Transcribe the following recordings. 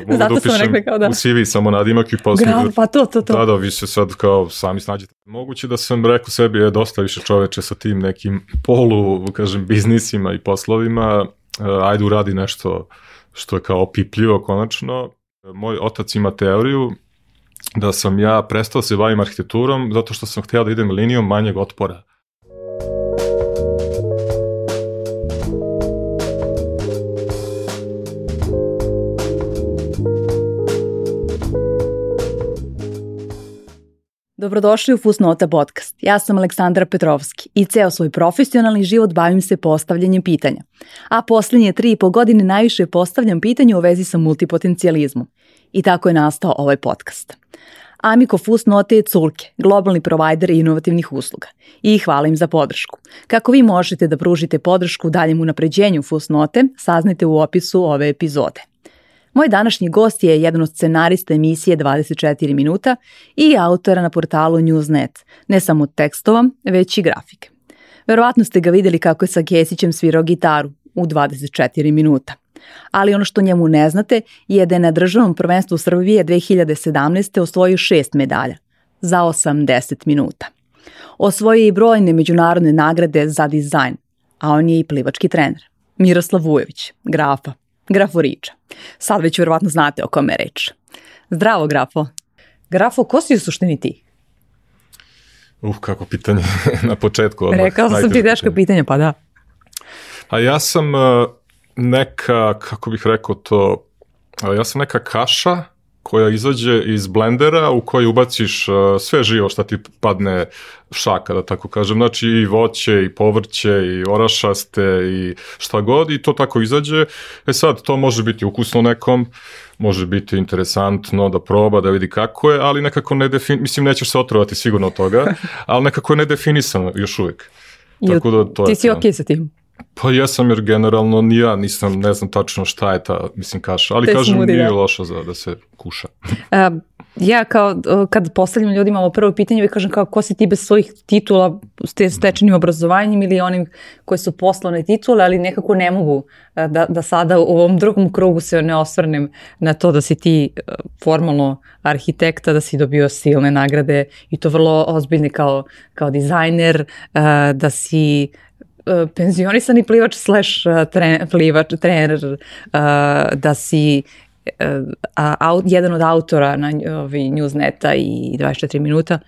mogu Zato da upišem kao da. u CV samo nadimak i posle. Graf, pa to, to, to. Da, da, vi se sad kao sami snađete. Moguće da sam rekao sebi je dosta više čoveče sa tim nekim polu, kažem, biznisima i poslovima, uh, ajde uradi nešto što je kao opipljivo konačno. Moj otac ima teoriju da sam ja prestao da se bavim arhitekturom zato što sam hteo da idem linijom manjeg otpora. Dobrodošli u Fusnota podcast. Ja sam Aleksandra Petrovski i ceo svoj profesionalni život bavim se postavljanjem pitanja. A poslednje tri i po godine najviše postavljam pitanje u vezi sa multipotencijalizmom. I tako je nastao ovaj podcast. Amiko Fusnote je Culke, globalni provajder inovativnih usluga. I hvala im za podršku. Kako vi možete da pružite podršku daljem unapređenju Fusnote, saznajte u opisu ove epizode. Moj današnji gost je jedan od scenarista emisije 24 minuta i autora na portalu Newsnet, ne samo tekstova, već i grafike. Verovatno ste ga videli kako je sa Kesićem svirao gitaru u 24 minuta. Ali ono što njemu ne znate je da je na državnom prvenstvu Srbije 2017. osvojio šest medalja za 80 minuta. Osvojio je i brojne međunarodne nagrade za dizajn, a on je i plivački trener. Miroslav Vujović, grafa, graforiča. Sad već verovatno znate o kome je reč. Zdravo, grafo. Grafo, ko si u suštini ti? Uh, kako pitanje na početku. Odmah, Rekao sam ti teško pitanje, pa da. A ja sam uh, neka, kako bih rekao to, uh, ja sam neka kaša koja izađe iz blendera u koji ubaciš uh, sve živo šta ti padne šaka, da tako kažem. Znači i voće, i povrće, i orašaste, i šta god, i to tako izađe. E sad, to može biti ukusno nekom, može biti interesantno da proba, da vidi kako je, ali nekako ne defin... mislim, nećeš se otrovati sigurno od toga, ali nekako je nedefinisano još uvijek. Tako da to ti je si okej sa tim? Pa jesam jer generalno ni ja nisam, ne znam tačno šta je ta, mislim, kaša, ali To je kažem smoothie, nije da. loša za da se kuša. Uh, ja kao, kad postavljam ljudima ovo prvo pitanje, uvijek kažem kao ko si ti bez svojih titula, s te stečenim obrazovanjem ili onim koji su poslovne titule, ali nekako ne mogu da, da sada u ovom drugom krugu se ne osvrnem na to da si ti formalno arhitekta, da si dobio silne nagrade i to vrlo ozbiljne kao, kao dizajner, da si penzionisani plivač slash uh, tre, plivač, trener, uh, da si uh, a, au, jedan od autora na ovi, Newsneta i 24 minuta,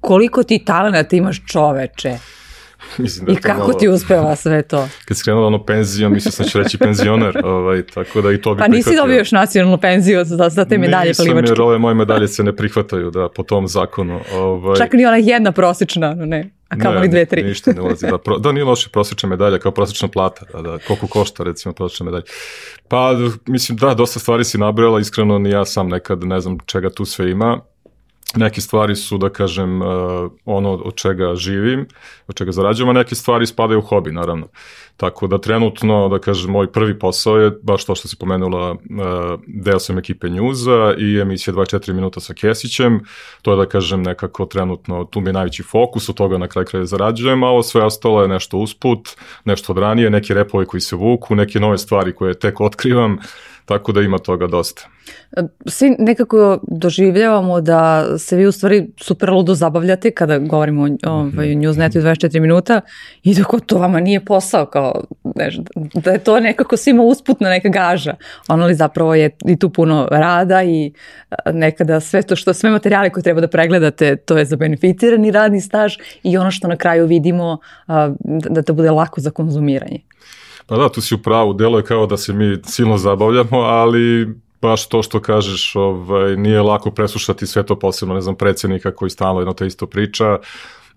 koliko ti talenata imaš čoveče mislim da i kako malo- ti uspeva sve to? Kad si krenula ono penzijom, mislio sam da ću reći penzioner, ovaj, tako da i to bi Pa nisi prihvatio. dobio još nacionalnu penziju za, za te medalje Nisam, plivačke. jer ove moje medalje se ne prihvataju, da, po tom zakonu. Ovaj, Čak ni ona jedna prosječna, no ne, a kamo li dve, tri. Ništa ne ulazi. Da, pro, da nije loše prosječna medalja, kao prosječna plata. Da, da, koliko košta recimo prosječna medalja. Pa, mislim, da, dosta stvari si nabrala, iskreno ni ja sam nekad ne znam čega tu sve ima. Neke stvari su, da kažem, uh, ono od čega živim, od čega zarađujem, a neke stvari spadaju u hobi, naravno. Tako da trenutno, da kažem, moj prvi posao je, baš to što si pomenula, uh, deo sam ekipe Njuza i emisija 24 minuta sa Kesićem. To je, da kažem, nekako trenutno, tu mi je najveći fokus, od toga na kraj kraja zarađujem, a ovo sve ostalo je nešto usput, nešto od ranije, neki repovi koji se vuku, neke nove stvari koje tek otkrivam, tako da ima toga dosta. Svi nekako doživljavamo da se vi u stvari super ludo zabavljate kada govorimo o ovaj, Newsnetu i 24 minuta i dok to vama nije posao, kao, znaš, da je to nekako svima usputna neka gaža. Ono li zapravo je i tu puno rada i nekada sve to što, sve materijale koje treba da pregledate, to je za beneficirani radni staž i ono što na kraju vidimo a, da to bude lako za konzumiranje. Pa da, tu si u pravu, delo je kao da se mi silno zabavljamo, ali baš to što kažeš, ovaj, nije lako preslušati sve to posebno, ne znam, predsjednika koji stalno jedno te isto priča.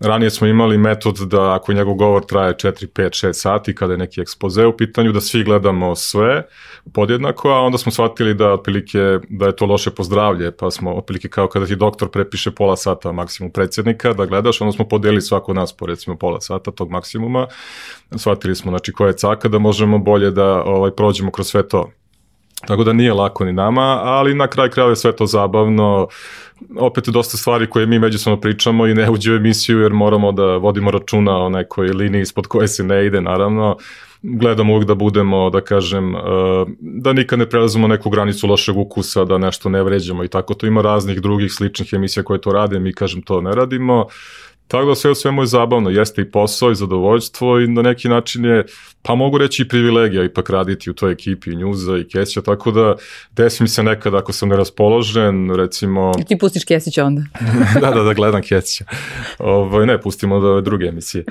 Ranije smo imali metod da ako njegov govor traje 4, 5, 6 sati, kada je neki ekspoze u pitanju, da svi gledamo sve podjednako, a onda smo shvatili da otprilike da je to loše pozdravlje, pa smo otprilike kao kada ti doktor prepiše pola sata maksimum predsjednika da gledaš, onda smo podelili svako nas po recimo pola sata tog maksimuma. Shvatili smo znači koja je caka da možemo bolje da ovaj prođemo kroz sve to. Tako da nije lako ni nama, ali na kraj kraja je sve to zabavno. Opet dosta stvari koje mi međusobno pričamo i ne uđe u emisiju jer moramo da vodimo računa o nekoj liniji ispod koje se ne ide, naravno gledamo uvijek da budemo, da kažem, uh, da nikad ne prelazimo neku granicu lošeg ukusa, da nešto ne vređamo i tako. To ima raznih drugih sličnih emisija koje to rade, mi kažem to ne radimo. Tako da sve u svemu je zabavno, jeste i posao i zadovoljstvo i na neki način je, pa mogu reći i privilegija ipak raditi u toj ekipi i Njuza i Kesića, tako da desi mi se nekad ako sam neraspoložen, recimo... Ti pustiš Kesića onda? da, da, da, gledam Kesića. Ovo, ne, pustimo da ove druge emisije.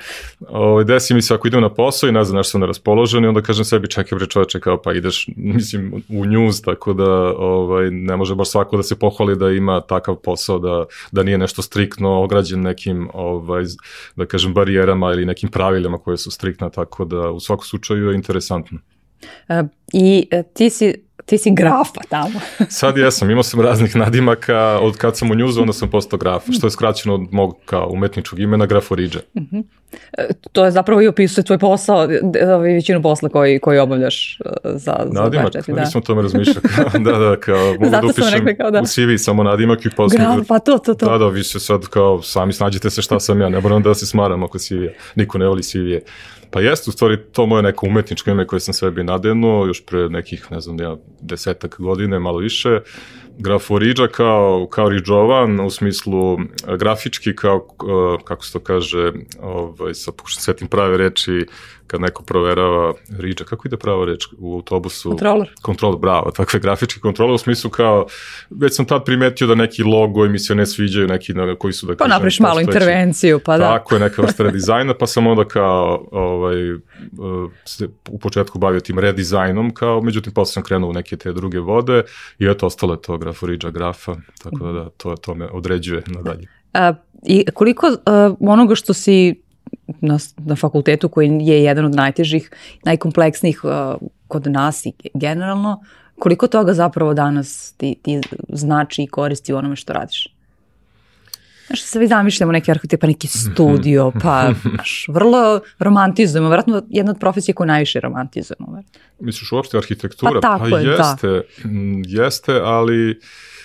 Ovo, desi mi se ako idem na posao i ne znam nešto sam neraspoložen i onda kažem sebi čekaj bre čoveče kao pa ideš mislim u Njuz, tako da ovaj, ne može baš svako da se pohvali da ima takav posao, da, da nije nešto striktno ograđen nekim ovaj, da kažem, barijerama ili nekim pravilima koje su striktna, tako da u svakom slučaju je interesantno. E, I e, ti si ti si grafa tamo. Sad jesam, imao sam raznih nadimaka, od kad sam u njuzu, onda sam postao graf, što je skraćeno od mog kao umetničkog imena Graforiđe. Uh -huh. e, to je zapravo i opisuje tvoj posao, ovaj, većinu posla koji, koji obavljaš za, za Nadimak, da. nisam o tome razmišljao. da, da, kao, mogu da upišem kao da. u CV samo nadimak i posle. Graf, pa to, to, to. Da, da, vi se sad kao, sami snađite se šta sam ja, ne moram da se smaram oko CV-a. Niko ne voli CV-a. Pa jeste, u stvari, to moje neko umetničko ime koje sam sebi nadenuo još pre nekih, ne znam, ja, desetak godine, malo više. Graforiđa kao, kao riđovan, u smislu grafički, kao, e, kako se to kaže, ovaj, sa pokušam svetim prave reči, kad neko proverava riđa, kako ide prava reč u autobusu? Kontroler. Kontroler, bravo, takve grafički kontroler u smislu kao, već sam tad primetio da neki logo mi se ne sviđaju, neki na, koji su da pa kažem... Pa napraviš malu intervenciju, pa da. Tako je, neka vrsta redizajna, pa sam onda kao, ovaj, uh, se u početku bavio tim redizajnom, kao, međutim, posle sam krenuo u neke te druge vode i eto, ostalo je to graforiđa grafa, tako da, da to, to me određuje nadalje. A, I koliko uh, onoga što si na, na fakultetu koji je jedan od najtežih, najkompleksnijih uh, kod nas i generalno, koliko toga zapravo danas ti, ti znači i koristi u onome što radiš? Znaš, se vi zamišljamo neki arhitekt, pa neki studio, pa znaš, vrlo romantizujemo, vjerojatno jedna od profesija koju najviše romantizujemo. Vjerojatno. Misliš uopšte arhitektura? Pa, tako pa je, jeste, da. jeste, ali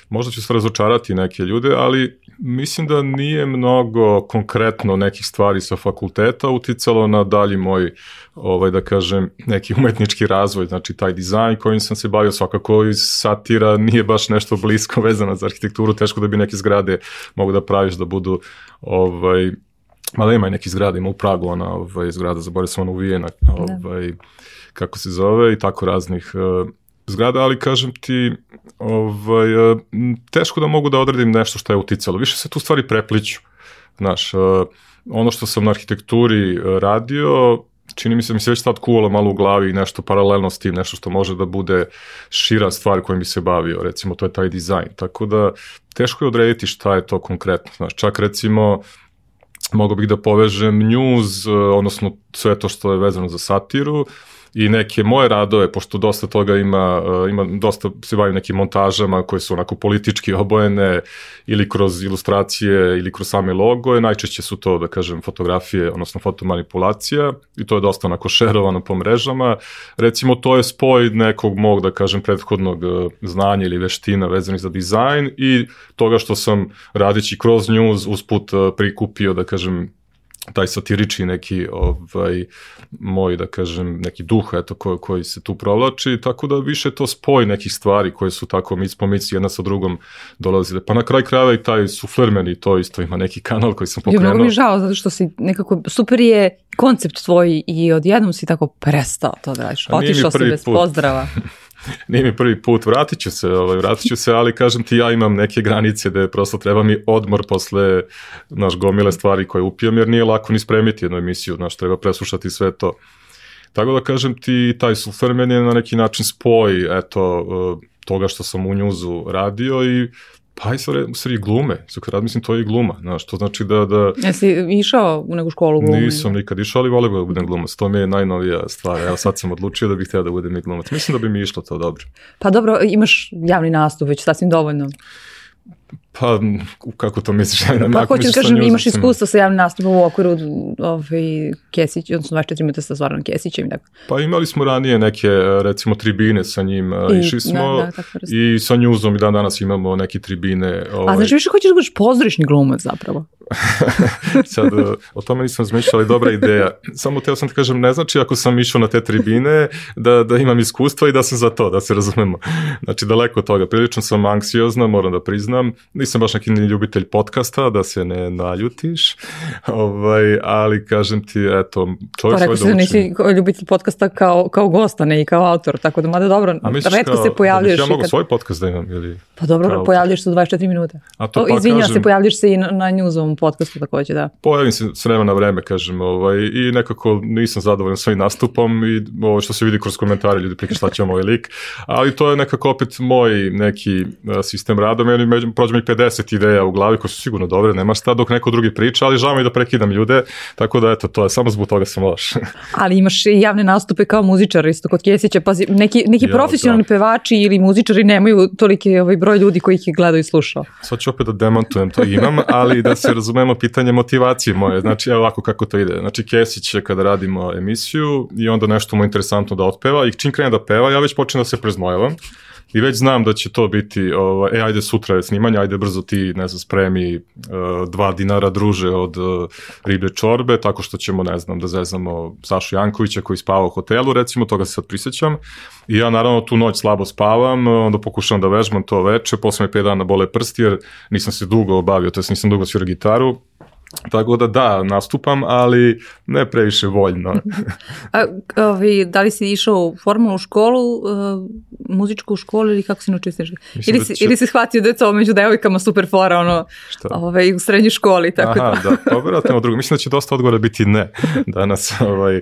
možda će se razočarati neke ljude, ali mislim da nije mnogo konkretno nekih stvari sa fakulteta uticalo na dalji moj, ovaj, da kažem, neki umetnički razvoj, znači taj dizajn kojim sam se bavio svakako iz satira nije baš nešto blisko vezano za arhitekturu, teško da bi neke zgrade mogu da praviš da budu ovaj, Mada ima i neki zgrada, ima u Pragu ona ovaj, zgrada, zaboravio sam ono uvijena, da. ovaj, kako se zove, i tako raznih uh, zgrada, ali kažem ti, ovaj, e, teško da mogu da odredim nešto što je uticalo. Više se tu stvari prepliću. Znaš, e, ono što sam na arhitekturi e, radio, čini mi se mi se već tad kuvalo malo u glavi nešto paralelno s tim, nešto što može da bude šira stvar kojim bi se bavio, recimo to je taj dizajn. Tako da teško je odrediti šta je to konkretno. Znaš, čak recimo mogu bih da povežem news, odnosno sve to što je vezano za satiru, i neke moje radove, pošto dosta toga ima, uh, ima dosta se bavim nekim montažama koje su onako politički obojene ili kroz ilustracije ili kroz same logoje, najčešće su to, da kažem, fotografije, odnosno fotomanipulacija i to je dosta onako šerovano po mrežama. Recimo, to je spoj nekog mog, da kažem, prethodnog uh, znanja ili veština vezanih za dizajn i toga što sam radići kroz news usput uh, prikupio, da kažem, taj satirični neki ovaj moj da kažem neki duh eto ko, koji se tu provlači tako da više to spoj nekih stvari koje su tako mic po mic jedna sa drugom dolazile pa na kraj krajeva i taj sufler meni to isto ima neki kanal koji sam pokrenuo. Jo, mnogo mi žao zato što si nekako super je koncept tvoj i odjednom si tako prestao to da radiš. Otišao si bez put. pozdrava. nije mi prvi put, vratit ću se, ovaj, vratit ću se, ali kažem ti ja imam neke granice da prosto treba mi odmor posle naš gomile stvari koje upijem, jer nije lako ni spremiti jednu emisiju, znaš, treba preslušati sve to. Tako da kažem ti, taj sulfermen je na neki način spoj, eto, eh, toga što sam u njuzu radio i Pa i stvari glume, kad mislim to je i gluma, znaš, to znači da... da... Jesi išao u neku školu glume? Nisam nikad išao, ali volim da budem glumac, to mi je najnovija stvar, evo sad sam odlučio da bih htio da budem i glumac, mislim da bi mi išlo to dobro. Pa dobro, imaš javni nastup, već sasvim dovoljno. Pa, kako to misliš? Ne, pa hoćeš da kažem, imaš iskustvo sa javnim nastupom u okviru ovaj, Kesić, odnosno 24 minuta sa Zoranom Kesićem. Dakle. Pa imali smo ranije neke, recimo, tribine sa njim, I, išli smo da, da, i sa Njuzom i dan danas imamo neke tribine. Ovaj... A znači više hoćeš da budeš pozorišni glumac zapravo? Sad, o tome nisam zmišljala, dobra ideja. Samo teo sam ti kažem, ne znači ako sam išao na te tribine da, da imam iskustva i da sam za to, da se razumemo. Znači, daleko od toga. Prilično sam anksiozna, moram da priznam. Nisam baš neki ljubitelj podcasta, da se ne naljutiš. Ovaj, ali kažem ti, eto, čovjek pa, svoj da nisi ljubitelj podcasta kao, kao gosta, ne i kao autor, tako da mada dobro, A redko kao, se pojavljaš. Da ja mogu kad... svoj podcast da imam? Ili pa dobro, pojavljaš se 24 minuta. A to o, pa izvinjam kažem... se, pojavljaš se i na, na newsovom podcastu takođe, da. Pojavim se s vremena na vreme, kažem, ovaj, i nekako nisam zadovoljan svojim nastupom i ovo što se vidi kroz komentare, ljudi prike šta će ovaj lik, ali to je nekako opet moj neki sistem rada, meni među, prođe mi 50 ideja u glavi koje su sigurno dobre, nema šta dok neko drugi priča, ali žao mi da prekidam ljude, tako da eto, to je samo zbog toga sam loš. ali imaš javne nastupe kao muzičar isto kod Kesića, pazi, neki, neki ja, profesionalni da. pevači ili muzičari nemaju toliki ovaj broj ljudi koji ih gledaju i slušao. Sad ću opet da demantujem, to imam, ali da se razumemo pitanje motivacije moje, znači evo ovako kako to ide. Znači Kesić je kada radimo emisiju i onda nešto mu interesantno da otpeva i čim krene da peva, ja već počnem da se preznojavam i već znam da će to biti, ovaj, e, ajde sutra je snimanje, ajde brzo ti, ne znam, spremi uh, dva dinara druže od uh, riblje čorbe, tako što ćemo, ne znam, da zeznamo Sašu Jankovića koji spava u hotelu, recimo, toga se sad prisjećam. I ja naravno tu noć slabo spavam, onda pokušavam da vežbam to veče, posle me 5 dana bole prsti jer nisam se dugo obavio, to jest nisam dugo svirao gitaru, Tako da da, nastupam, ali ne previše voljno. A, ovi, da li si išao u formalnu školu, uh, muzičku školu ili kako si naučio se ili, da će... ili si shvatio da je to među devojkama super fora, ono, ovaj, u srednjoj školi, tako Aha, da. da, pa vjerojatno drugo. Mislim da će dosta odgovora biti ne danas ovaj,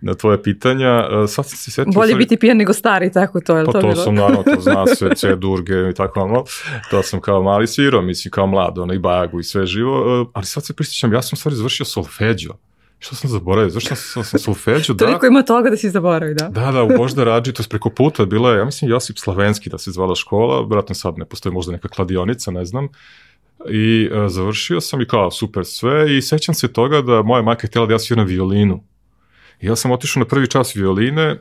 na tvoje pitanja. Uh, sad sam se sjetio... Bolje biti pijan nego stari, tako to je pa to, to sam, naravno, to zna sve, C durge i tako ono. To sam kao mali svirao, mislim, kao mlad, ono, i bajagu i sve živo, uh, ali sad se prisjećam, ja sam stvari završio solfeđo. Što sam zaboravio? Zašto sam, sam solfeđo? da. Toliko ima toga da si zaboravio, da. Da, da, u Božda Rađi, to je preko puta, bila je, ja mislim, Josip Slavenski da se zvala škola, vratno sad ne postoji možda neka kladionica, ne znam. I uh, završio sam i kao super sve i sećam se toga da moja majka je htjela da ja sviram violinu. I ja sam otišao na prvi čas violine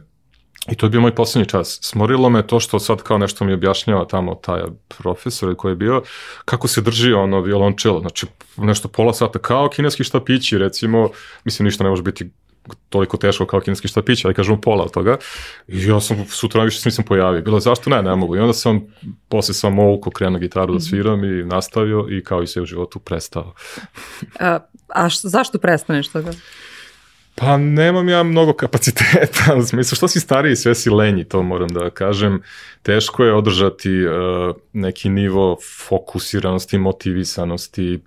I to je bio moj poslednji čas. Smorilo me to što sad kao nešto mi objašnjava tamo taj profesor koji je bio, kako se drži ono violončelo. Znači, nešto pola sata kao kineski štapići, recimo, mislim, ništa ne može biti toliko teško kao kineski štapić, ali kažemo pola od toga. I ja sam sutra više se nisam pojavio. Bilo zašto ne, ne mogu. I onda sam posle sam mogu krenuo gitaru da mhm. sviram i nastavio i kao i sve u životu prestao. a, a što, zašto prestaneš toga? Pa nemam ja mnogo kapaciteta, u smislu što si stariji, sve si lenji, to moram da kažem. Teško je održati uh, neki nivo fokusiranosti, motivisanosti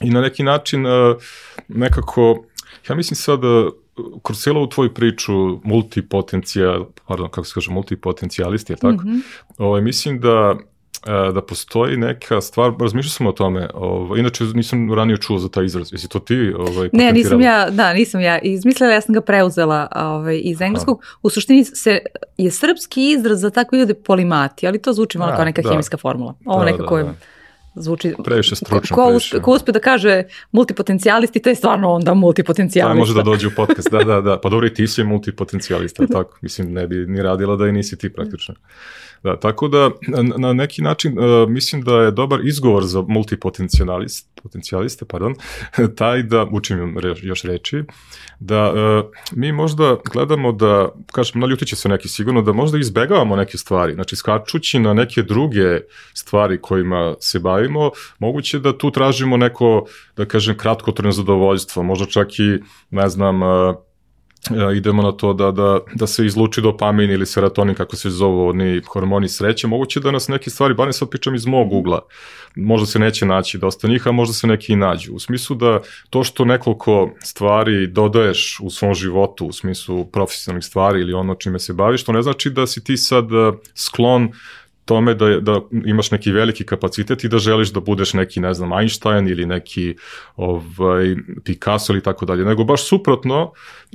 i na neki način uh, nekako, ja mislim sad uh, kroz cijelu tvoju priču multipotencijal, pardon, kako se kaže, multipotencijalisti, je tako? Mm -hmm. Ovaj, mislim da da postoji neka stvar, razmišljao sam o tome, ovaj, inače nisam ranije čuo za taj izraz, jesi to ti ovaj, Ne, nisam ja, da, nisam ja izmislila, ja sam ga preuzela ovaj, iz engleskog. Aha. U suštini se, je srpski izraz za takve ljude polimati, ali to zvuči malo kao neka da. hemijska formula. Ovo da, nekako da, da. zvuči... Previše stručno, ko, previše. Ko uspe da kaže multipotencijalisti, to je stvarno onda multipotencijalista. Da, može da dođe u podcast, da, da, da. Pa dobro i ti si multipotencijalista, tako. Mislim, ne bi ni radila da i nisi ti praktično. Da, tako da na neki način uh, mislim da je dobar izgovor za multipotencijalist, potencijaliste, pardon, taj da, učim još reči, da uh, mi možda gledamo da, kažem, naljutit će se neki sigurno, da možda izbegavamo neke stvari, znači skačući na neke druge stvari kojima se bavimo, moguće da tu tražimo neko, da kažem, kratkotrajno zadovoljstvo, možda čak i, ne znam, E, idemo na to da, da, da se izluči dopamin ili serotonin, kako se zovu oni hormoni sreće, moguće da nas neke stvari, bar ne sad pričam iz mog ugla, možda se neće naći dosta njih, a možda se neki i nađu. U smislu da to što nekoliko stvari dodaješ u svom životu, u smislu profesionalnih stvari ili ono čime se baviš, to ne znači da si ti sad e, sklon tome da, da imaš neki veliki kapacitet i da želiš da budeš neki, ne znam, Einstein ili neki ovaj, Picasso ili tako dalje, nego baš suprotno,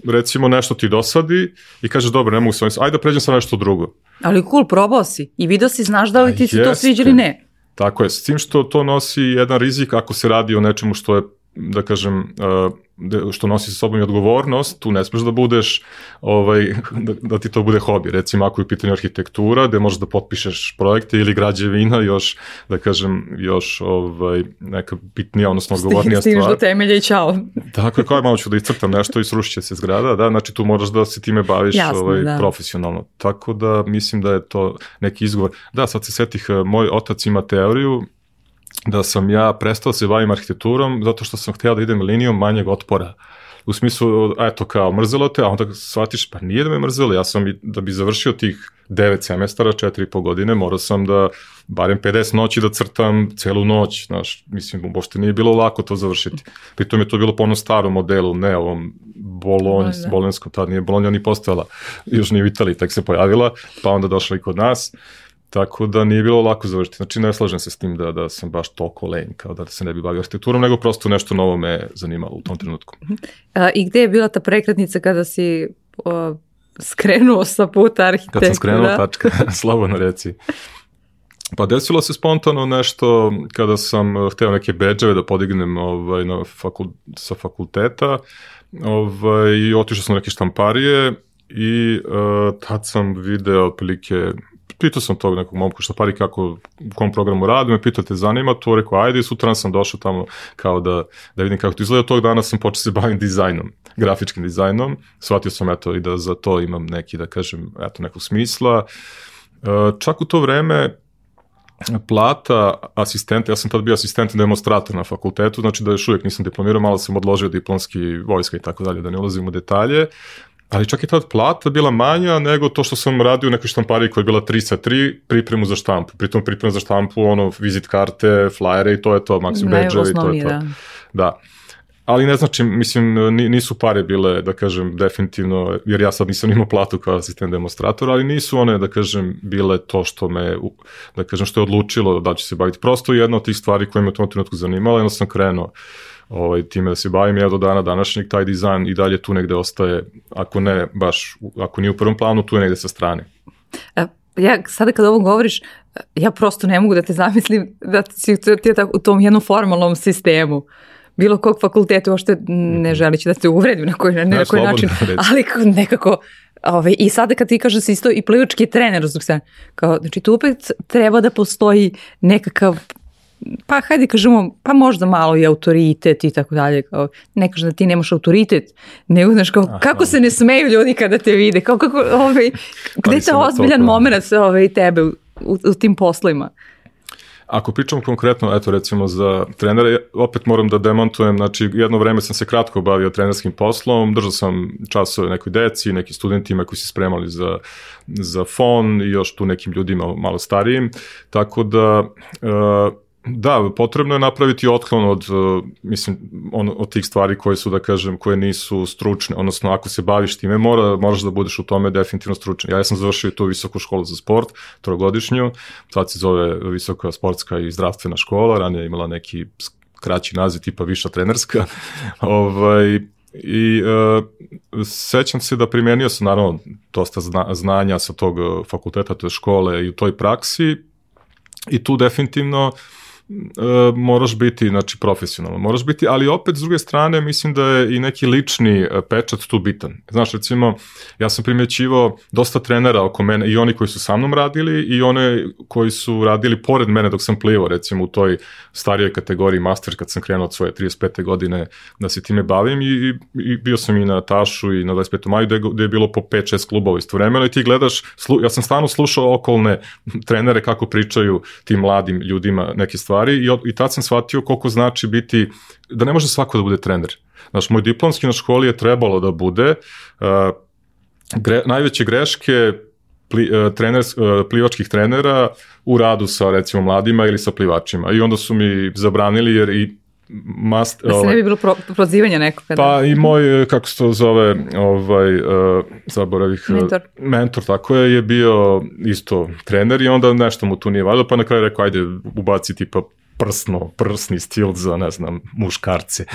recimo nešto ti dosadi i kažeš, dobro, ne mogu se, ajde da pređem sa nešto drugo. Ali cool, probao si i video si, znaš da li ti se to sviđa ili ne. Tako je, s tim što to nosi jedan rizik ako se radi o nečemu što je da kažem, što nosi sa sobom i odgovornost, tu ne smeš da budeš, ovaj, da, da ti to bude hobi. Recimo, ako je u pitanju arhitektura, gde možeš da potpišeš projekte ili građevina, još, da kažem, još ovaj, neka bitnija, odnosno odgovornija stvar. Stigneš do temelja i čao. Tako je, kao je malo ću da iscrtam nešto i srušit se zgrada, da, znači tu moraš da se time baviš Jasno, ovaj, da. profesionalno. Tako da mislim da je to neki izgovor. Da, sad se setih, moj otac ima teoriju, da sam ja prestao da se bavim arhitekturom zato što sam hteo da idem linijom manjeg otpora. U smislu, eto, kao mrzelo te, a onda shvatiš, pa nije da me mrzelo, ja sam, i- da bi završio tih devet semestara, četiri i po godine, morao sam da barem 50 noći da crtam celu noć, znaš, mislim, uopšte nije bilo lako to završiti. Pritom je to bilo po onom starom modelu, ne ovom bolonj, Da, da. bolonskom, tad nije Bolonja ni postojala, još nije u Italiji, tek se pojavila, pa onda došla i kod nas, Tako da nije bilo lako završiti. Znači ne slažem se s tim da, da sam baš toliko lenj, kao da se ne bi bavio arhitekturom, nego prosto nešto novo me zanimalo u tom trenutku. A, I gde je bila ta prekretnica kada si o, skrenuo sa puta arhitektura? Kad sam skrenuo tačka, slobodno reci. Pa desilo se spontano nešto kada sam eh, hteo neke bedževe da podignem ovaj, na fakul, sa fakulteta ovaj, i otišao sam na neke štamparije i uh, tad sam video otprilike pitao sam tog nekog momka štampari kako u kom programu radi, me pitao te zanima to, rekao ajde sutra sam došao tamo kao da, da vidim kako to izgleda, tog dana sam počeo se bavim dizajnom, grafičkim dizajnom, shvatio sam eto i da za to imam neki da kažem eto nekog smisla, Uh, čak u to vreme plata asistenta, ja sam tad bio asistent demonstrator na fakultetu, znači da još uvijek nisam diplomirao, malo sam odložio diplomski vojska i tako dalje, da ne ulazim u detalje, ali čak i tad plata bila manja nego to što sam radio u nekoj štampari koja je bila 3 sa 3, pripremu za štampu. Pritom pripremu za štampu, ono, vizit karte, flajere i to je to, maksimum badge i to je to. da. Da. Ali ne znači, mislim, ni- nisu pare bile, da kažem, definitivno, jer ja sad nisam imao platu kao asistent demonstrator, ali nisu one, da kažem, bile to što me, da kažem, što je odlučilo da ću se baviti. Prosto jedna od tih stvari koje me u tom trenutku zanimala, jedno sam krenuo ovaj, time da se bavim, ja do dana današnjeg taj dizajn i dalje tu negde ostaje, ako ne baš, ako nije u prvom planu, tu je negde sa strane. E, Ja sada kad ovo govoriš, ja prosto ne mogu da te zamislim da si ti u tom jednom formalnom sistemu bilo kog fakulteta, uopšte ne želići da te uvredim na koji, ne, Ne, na koji način, reci. ali kako nekako Ove, I sada kad ti kažeš da si isto i plivački trener, se, kao, znači tu opet treba da postoji nekakav pa hajde kažemo, pa možda malo i autoritet i tako dalje, kao, ne kažem da ti nemaš autoritet, nego znaš kao, Aha. kako se ne smeju ljudi kada te vide, kao kako, ovaj, gde je ta ozbiljan kao- moment ovaj, tebe u, u, u tim poslovima? Ako pričam konkretno, eto recimo za trenere, opet moram da demontujem, znači jedno vreme sam se kratko bavio trenerskim poslom, držao sam časove nekoj deci, nekim studentima koji se spremali za, za fon i još tu nekim ljudima malo starijim, tako da e, Da, potrebno je napraviti otklon od, uh, mislim, on, od tih stvari koje su, da kažem, koje nisu stručne, odnosno ako se baviš time, mora, moraš da budeš u tome definitivno stručan. Ja sam završio tu visoku školu za sport, trogodišnju, sad se zove visoka sportska i zdravstvena škola, ranije je imala neki kraći naziv tipa viša trenerska, ovaj, I uh, sećam se da primenio sam naravno dosta zna, znanja sa tog uh, fakulteta, to je škole i u toj praksi. I tu definitivno e, moraš biti znači profesionalan, moraš biti, ali opet s druge strane mislim da je i neki lični e, pečat tu bitan. Znaš, recimo, ja sam primjećivao dosta trenera oko mene, i oni koji su sa mnom radili, i one koji su radili pored mene dok sam plivao, recimo u toj starijoj kategoriji master kad sam krenuo od svoje 35. godine da se time bavim i, i, i bio sam i na Tašu i na 25. maju gde, gde je bilo po 5-6 klubova istovremeno i ti gledaš, slu, ja sam stalno slušao okolne trenere kako pričaju tim mladim ljudima neke stvari i, od- i tad sam shvatio koliko znači biti, da ne može svako da bude trener. Znaš, moj diplomski na školi je trebalo da bude uh, gre, najveće greške pli, uh, treners, uh, plivačkih trenera u radu sa recimo mladima ili sa plivačima i onda su mi zabranili jer i mast, Da se ne bi bilo pro, prozivanja nekoga. Pa i moj, e, kako se to zove, ovaj, uh, zaboravih... e, Mentor. Mentor, tako je, je bio isto trener i onda nešto mu tu nije valjalo, pa na kraju rekao, ajde, ubaci tipa prsno, prsni stil za, ne znam, muškarce.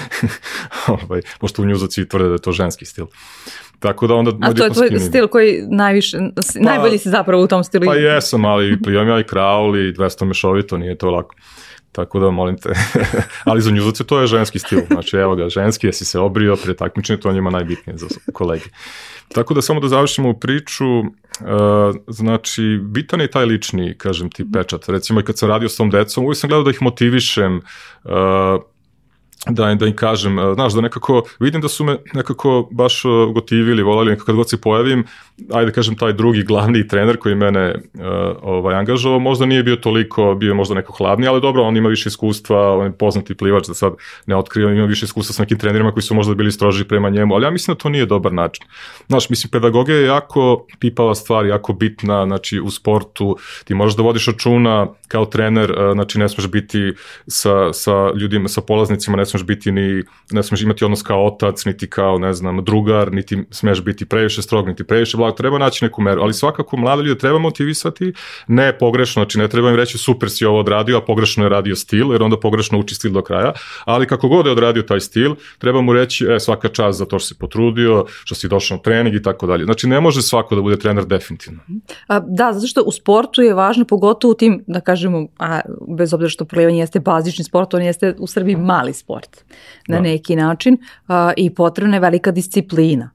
ovaj, pošto u njuzoci tvrde da je to ženski stil. Tako da onda... A to je tvoj stil koji najviše, pa, najbolji si zapravo u tom stilu. Pa jesam, ali plivam ja i kraul i 200 mešovito, nije to lako. Tako da molim te. Ali za njuzace to je ženski stil. Znači evo ga, ženski, jesi se obrio pre takmičenja, to njima najbitnije za kolege. Tako da samo da završimo priču, uh, znači bitan je taj lični, kažem ti, pečat. Recimo i kad sam radio s tom decom, uvijek sam gledao da ih motivišem, uh, da, da im kažem, e, znaš, da nekako, vidim da su me nekako baš e, gotivili, volali, nekako kad god se pojavim, ajde kažem, taj drugi glavni trener koji mene uh, ovaj, angažovao, možda nije bio toliko, bio možda neko hladni, ali dobro, on ima više iskustva, on je poznati plivač, da sad ne otkrivam, ima više iskustva sa nekim trenerima koji su možda bili stroži prema njemu, ali ja mislim da to nije dobar način. Znaš, mislim, pedagogija je jako pipava stvar, jako bitna, znači, u sportu, ti možeš da vodiš računa kao trener, znači, ne smeš biti sa, sa ljudima, sa polaznicima, ne smeš biti ni, ne smeš imati odnos kao otac, niti kao, ne znam, drugar, niti smeš biti previše strog, niti previše blag, treba naći neku meru, ali svakako mlade ljude treba motivisati, ne pogrešno, znači ne treba im reći super si ovo odradio, a pogrešno je radio stil, jer onda pogrešno uči stil do kraja, ali kako god je odradio taj stil, treba mu reći, e, svaka čast za to što si potrudio, što si došao na trening i tako dalje. Znači ne može svako da bude trener definitivno. A, da, zato što u sportu je važno, pogotovo u tim, da kažemo, a, bez obzira što plivanje jeste bazični sport, on jeste u Srbiji mali sport sport na da. neki način a, i potrebna je velika disciplina.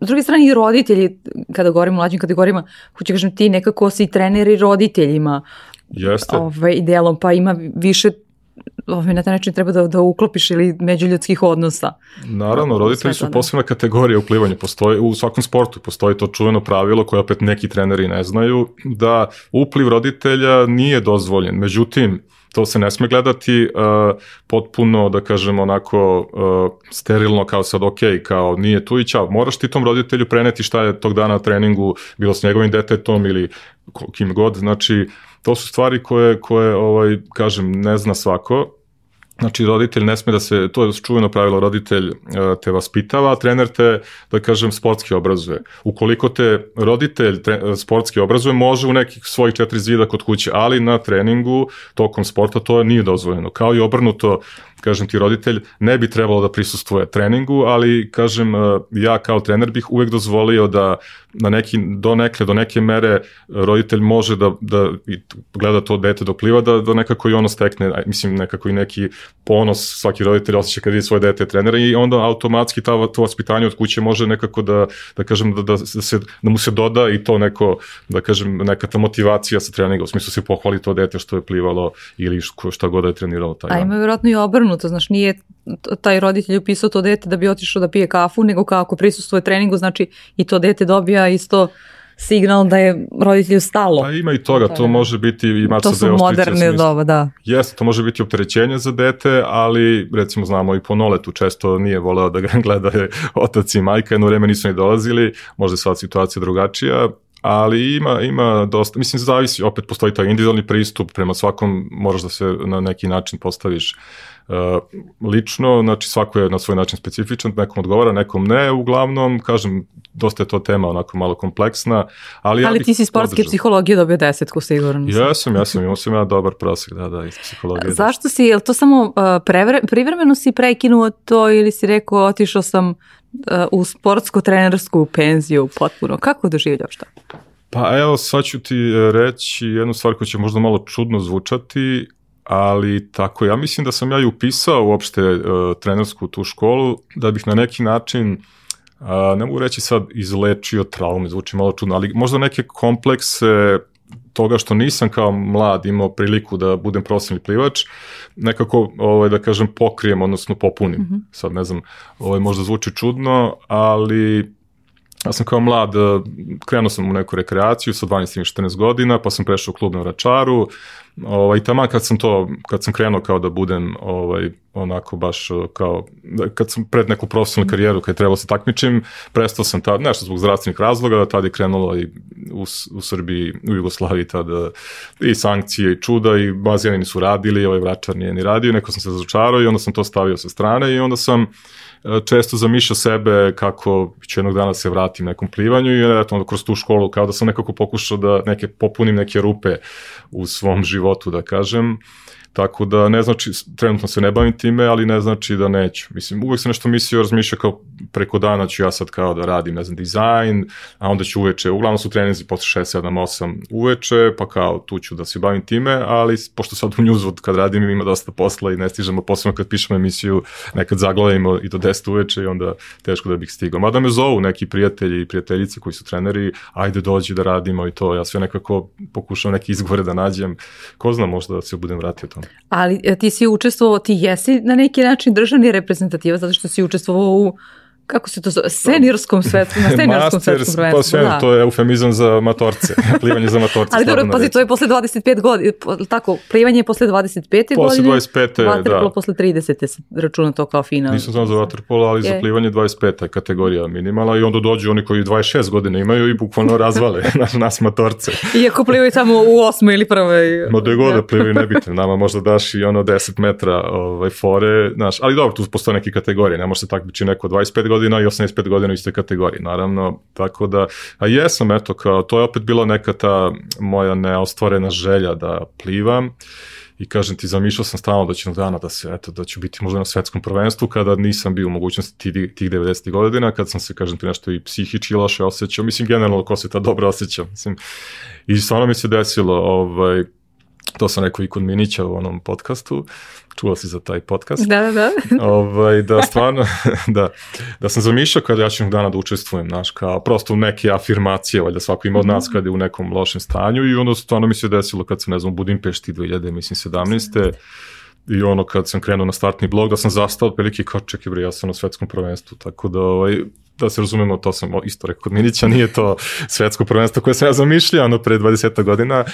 S druge strane i roditelji, kada govorimo o mlađim kategorijama, hoće kažem ti nekako si treneri roditeljima Jeste. ovaj, idealom, pa ima više ovaj, na taj način treba da, da uklopiš ili međuljudskih odnosa. Naravno, roditelji su da. posebna kategorija u plivanju. Postoji, u svakom sportu postoji to čuveno pravilo koje opet neki treneri ne znaju, da upliv roditelja nije dozvoljen. Međutim, to se ne sme gledati uh, potpuno, da kažem, onako uh, sterilno kao sad, ok, kao nije tu i čao. Moraš ti tom roditelju preneti šta je tog dana na treningu, bilo s njegovim detetom ili kim god, znači to su stvari koje, koje ovaj, kažem, ne zna svako Znači, roditelj ne sme da se, to je čuveno pravilo, roditelj e, te vaspitava, a trener te, da kažem, sportski obrazuje. Ukoliko te roditelj tre, sportski obrazuje, može u nekih svojih četiri zida kod kuće, ali na treningu, tokom sporta, to nije dozvoljeno. Kao i obrnuto, kažem ti roditelj, ne bi trebalo da prisustuje treningu, ali kažem e, ja kao trener bih uvek dozvolio da na neki, do nekle, do neke mere roditelj može da, da gleda to dete dok pliva, da, da nekako i ono stekne, mislim nekako i neki ponos svaki roditelj osjeća kad vidi svoje dete trenera i onda automatski ta, to vaspitanje od kuće može nekako da, da kažem da, da, se, da mu se doda i to neko, da kažem, neka ta motivacija sa treninga, u smislu se pohvali to dete što je plivalo ili šta god da je treniralo taj A ima vjerojatno i obrnuto, znaš, nije taj roditelj upisao to dete da bi otišao da pije kafu, nego kako prisustuje treningu, znači i to dete dobija isto signal da je roditelju stalo. Pa ima i toga, to može biti i To su moderne doba, da. Jeste, to može biti opterećenje za dete, ali recimo znamo i po noletu često nije voleo da ga gleda otac i majka, jedno vreme nisu ni dolazili, možda je sad situacija drugačija, ali ima, ima dosta, mislim, zavisi, opet postoji taj individualni pristup, prema svakom moraš da se na neki način postaviš Uh, lično, znači svako je na svoj način specifičan, nekom odgovara, nekom ne, uglavnom, kažem, dosta je to tema onako malo kompleksna, ali, ali ja ti si sportske podržao. psihologije dobio desetku sigurno. Ja sam, ja sam, imao sam ja dobar prosjek, da, da, iz psihologije. Zašto si, je li to samo uh, prevre, privremeno si prekinuo to ili si rekao otišao sam u sportsko-trenersku penziju potpuno, kako doživljaš to? Pa evo, sad ću ti e, reći jednu stvar koja će možda malo čudno zvučati, ali tako, ja mislim da sam ja i upisao uopšte uh, trenersku tu školu, da bih na neki način uh, ne mogu reći sad izlečio traume, zvuči malo čudno, ali možda neke komplekse toga što nisam kao mlad imao priliku da budem profesionalni plivač, nekako, ovaj, da kažem, pokrijem, odnosno popunim. Mm -hmm. Sad ne znam, ovaj, možda zvuči čudno, ali Ja sam kao mlad, krenuo sam u neku rekreaciju sa 12 14 godina, pa sam prešao u klub na Vračaru, Ovaj, tamo kad sam to, kad sam krenuo kao da budem ovaj, onako baš kao, kad sam pred neku profesionalnu karijeru, kad je trebalo da se takmičim, prestao sam tad, nešto zbog zdravstvenih razloga, tad je krenulo i u, u Srbiji, u Jugoslaviji tad i sankcije i čuda i bazijani nisu radili, ovaj vračar nije ni radio, neko sam se razočarao i onda sam to stavio sa strane i onda sam često zamišljao sebe kako ću jednog dana se vratim nekom plivanju i eto onda kroz tu školu kao da sam nekako pokušao da neke popunim neke rupe u svom životu da kažem Tako da ne znači, trenutno se ne bavim time, ali ne znači da neću. Mislim, uvek sam nešto mislio, razmišljao kao preko dana ću ja sad kao da radim, ne znam, dizajn, a onda ću uveče, uglavnom su treninzi posle 6, 7, 8 uveče, pa kao tu ću da se bavim time, ali pošto sad u Newswood kad radim ima dosta posla i ne stižemo, posebno kad pišemo emisiju, nekad zaglavimo i do 10 uveče i onda teško da bih stigao. Mada me zovu neki prijatelji i prijateljice koji su treneri, ajde dođi da radimo i to, ja sve nekako pokušam neke izgovore da nađem, ko zna možda da se budem vratio tome. Ali e, ti si učestvovao, ti jesi na neki način državni reprezentativac zato što si učestvovao u kako se to zove, seniorskom svetskom, na seniorskom svetskom prvenstvu. Pa da. to je eufemizam za matorce, plivanje za matorce. Ali dobro, pazi, to je posle 25 godina, tako, plivanje je posle 25. Posle godine. 25. da. posle 30. se računa to kao final. Nisam znao za vaterpolo, ali je. za plivanje 25. je kategorija minimala i onda dođu oni koji 26 godina imaju i bukvalno razvale nas, nas matorce. Iako plivaju samo u osmoj ili prvoj. Ma da god da plivaju nebitno, nama možda daš i ono 10 metra ovaj, fore, znaš, ali dobro, tu postoje neke kategorije, ne može se takmiči neko 25 godina godina i 85 godina u istoj kategoriji, naravno. Tako da, a jesam, eto, kao, to je opet bila neka ta moja neostvarena želja da plivam i kažem ti, zamišljao sam stalno da će dana da se, eto, da ću biti možda na svetskom prvenstvu kada nisam bio u mogućnosti tih, tih 90. godina, kad sam se, kažem ti, nešto i psihički loše osjećao, mislim, generalno ko se ta dobro osjećao, mislim, i stvarno mi se desilo, ovaj, to sam rekao i kod Minića u onom podcastu, čuo si za taj podcast. Da, da, da. ovaj, da stvarno, da, da sam zamišljao kada ja ću dana da učestvujem, znaš, kao prosto u neke afirmacije, valjda svako ima od nas mhm. kada je u nekom lošem stanju i onda stvarno mi se desilo kad sam, ne znam, u Budimpešti 2000, mislim, 17. I ono kad sam krenuo na startni blog da sam zastao otprilike kao čekaj bre ja sam na svetskom prvenstvu tako da ovaj da se razumemo, to sam isto rekao kod Minića, nije to svetsko prvenstvo koje sam ja zamišljao ono pre 20 godina,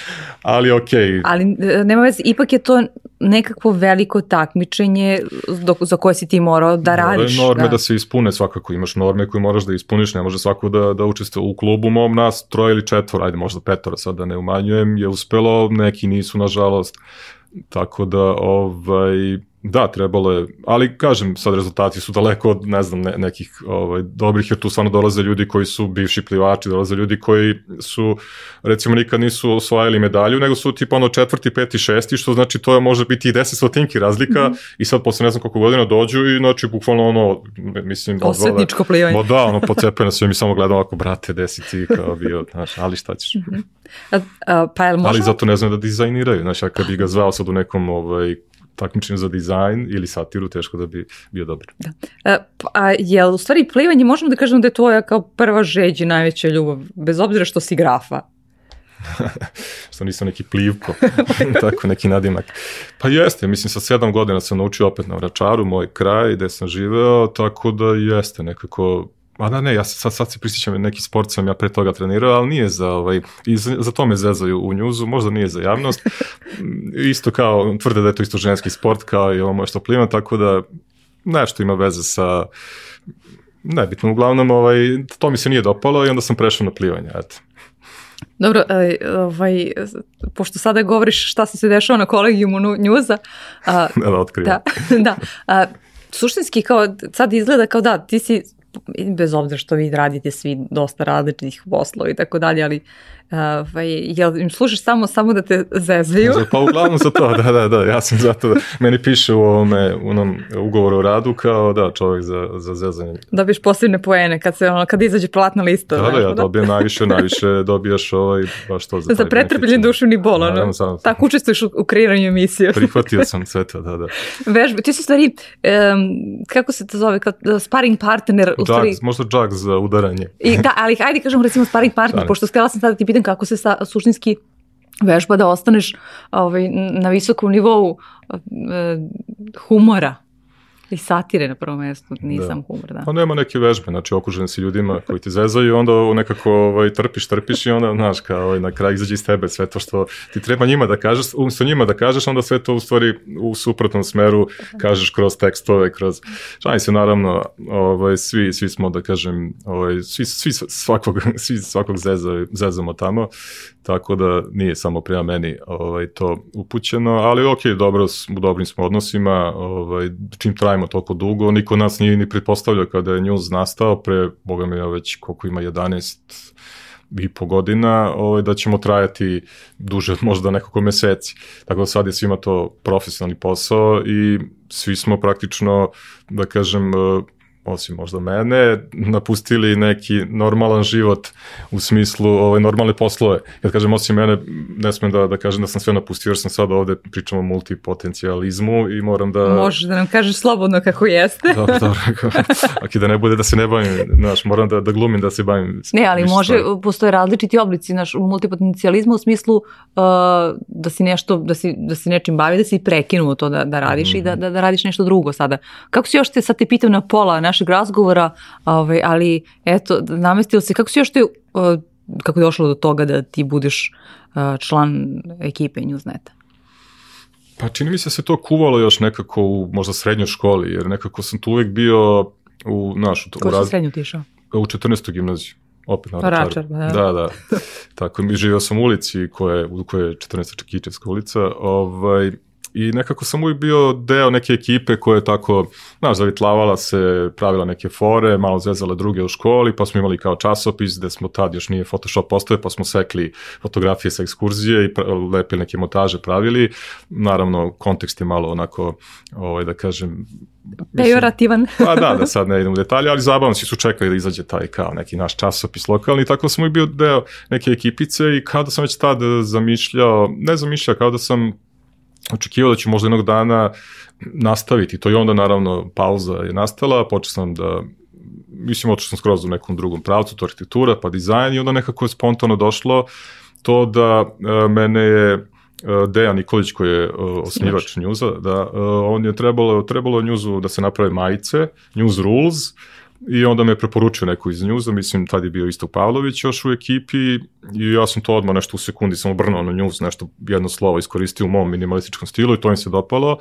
ali okej. Okay. Ali e, nema veze, ipak je to nekakvo veliko takmičenje dok, za koje si ti morao da radiš. Norme da. da se ispune svakako, imaš norme koje moraš da ispuniš, ne može svako da, da učestvuje u klubu mom nas, troje ili četvor, ajde možda petora, sad da ne umanjujem, je uspelo, neki nisu nažalost, tako da ovaj, Da, trebalo je, ali kažem, sad rezultati su daleko od, ne znam, ne, nekih ovaj, dobrih, jer tu stvarno dolaze ljudi koji su bivši plivači, dolaze ljudi koji su, recimo, nikad nisu osvajali medalju, nego su tipa ono četvrti, peti, šesti, što znači to je može biti i deset stotinki razlika mm -hmm. i sad posle ne znam koliko godina dođu i znači bukvalno ono, mislim... Osvetničko plivanje. Bo da, ono, pocepaju na sve, mi samo gledamo ovako, brate, desi ti kao bio, znaš, ali šta ćeš. Mm -hmm. A, a, pa jel možemo... Ali zato ne znam da dizajniraju, znaš, ja kad bi ga zvao sad u nekom ovaj, takmičenju za dizajn ili satiru, teško da bi bio dobar. Da. E, pa, a je u stvari plivanje, možemo da kažemo da je tvoja kao prva žeđ i najveća ljubav, bez obzira što si grafa? što nisam neki plivko, tako neki nadimak. Pa jeste, mislim sa sedam godina sam naučio opet na Vračaru, moj kraj gde sam živeo, tako da jeste nekako A da ne, ja sad, sad se prisjećam neki sport sam ja pre toga trenirao, ali nije za, ovaj, i za, za to me zezaju u njuzu, možda nije za javnost. isto kao, tvrde da je to isto ženski sport kao i ovo moje što plivam, tako da nešto ima veze sa, nebitno, uglavnom ovaj, to mi se nije dopalo i onda sam prešao na plivanje, eto. Dobro, e, ovaj, pošto sada govoriš šta se se dešava na kolegijumu njuza. A, da, da, otkrivam. Da, da. A, suštinski kao, sad izgleda kao da, ti si bez obzira što vi radite svi dosta različitih poslova i tako dalje, ali Ovaj, jel im slušaš samo, samo da te zezaju? Pa uglavnom za to, da, da, da, ja sam zato da, meni piše u ovome, u onom ugovoru o radu kao da, čovjek za, za zezanje. Dobiš posebne poene kad se ono, kad izađe platna lista. Da, da, ja da? dobijem najviše, najviše dobijaš ovaj, baš to za Za pretrpljen duševni bol, ono, da, sam, tako učestvuješ u, u kreiranju emisije. Prihvatio sam sve to, da, da. Vežbe, ti si stvari, um, kako se to zove, kao sparring partner. U stvari, možda džak za udaranje. I, da, ali hajde kažemo recimo sparring partner, pošto htjela sam sada da ti pitam kako se sa, suštinski vežba da ostaneš ovaj, na visokom nivou e, humora i satire na prvom mestu, nisam da. humor, da. Pa nema neke vežbe, znači okužen si ljudima koji ti zezaju onda nekako ovaj, trpiš, trpiš i onda, znaš, kao ovaj, na kraju izađe iz tebe sve to što ti treba njima da kažeš, umsto njima da kažeš, onda sve to u stvari u suprotnom smeru kažeš kroz tekstove, kroz, šalim se naravno, ovaj, svi, svi smo, da kažem, ovaj, svi, svi svakog, svi svakog zeza, zezamo tamo, tako da nije samo prema meni ovaj, to upućeno, ali ok, dobro, u dobrim smo odnosima, ovaj, čim trajimo toliko dugo, niko nas nije ni pretpostavljao kada je news nastao, pre, boga mi, već koliko ima 11 i po godina, ovaj, da ćemo trajati duže od možda nekoliko meseci. Tako da sad je svima to profesionalni posao i svi smo praktično, da kažem, osim možda mene, napustili neki normalan život u smislu ovaj, normalne poslove. Kad kažem osim mene, ne smem da, da kažem da sam sve napustio, jer sam sad ovde pričamo o multipotencijalizmu i moram da... Možeš da nam kažeš slobodno kako jeste. dobro, dobro. Aki da ne bude da se ne bavim, znaš, moram da, da glumim da se bavim. Ne, ali može, stvari. postoje različiti oblici naš, multipotencijalizma u smislu uh, da si nešto, da si, da si nečim bavi, da si prekinuo to da, da radiš mm -hmm. i da, da, da radiš nešto drugo sada. Kako si još te, sad te pitam na pola našeg razgovora, ovaj, ali eto, namestilo se, kako si još te, kako je došlo do toga da ti budeš član ekipe Newsneta? Pa čini mi se da se to kuvalo još nekako u možda srednjoj školi, jer nekako sam tu uvek bio u našu... Ko u raz... srednju ti išao? U 14. gimnaziju. Opet na Račar. Račar da. da, da. Tako, mi živio sam u ulici koje, u kojoj je 14. Čekićevska ulica. Ovaj, i nekako sam uvijek bio deo neke ekipe koja je tako, znaš, zavitlavala se, pravila neke fore, malo zezala druge u školi, pa smo imali kao časopis gde smo tad još nije Photoshop postoje, pa smo sekli fotografije sa ekskurzije i lepili neke montaže pravili. Naravno, kontekst je malo onako, ovaj, da kažem, Pejorativan. pa da, da sad ne idem u detalje, ali zabavno si su čekali da izađe taj kao neki naš časopis lokalni, tako smo i bio deo neke ekipice i kao da sam već tad zamišljao, ne zamišljao, kao da sam očekivao da ću možda jednog dana nastaviti to i onda naravno pauza je nastala, počeo sam da mislim otišao sam skroz u nekom drugom pravcu, to arhitektura pa dizajn i onda nekako je spontano došlo to da e, mene je e, Dejan Nikolić koji je uh, osnivač Njuza, da uh, on je trebalo trebalo Njuzu da se naprave majice, News Rules i onda me preporučio neko iz njuza, mislim tad je bio Istok Pavlović još u ekipi i ja sam to odmah nešto u sekundi sam obrnuo na njuz, nešto jedno slovo iskoristio u mom minimalističkom stilu i to im se dopalo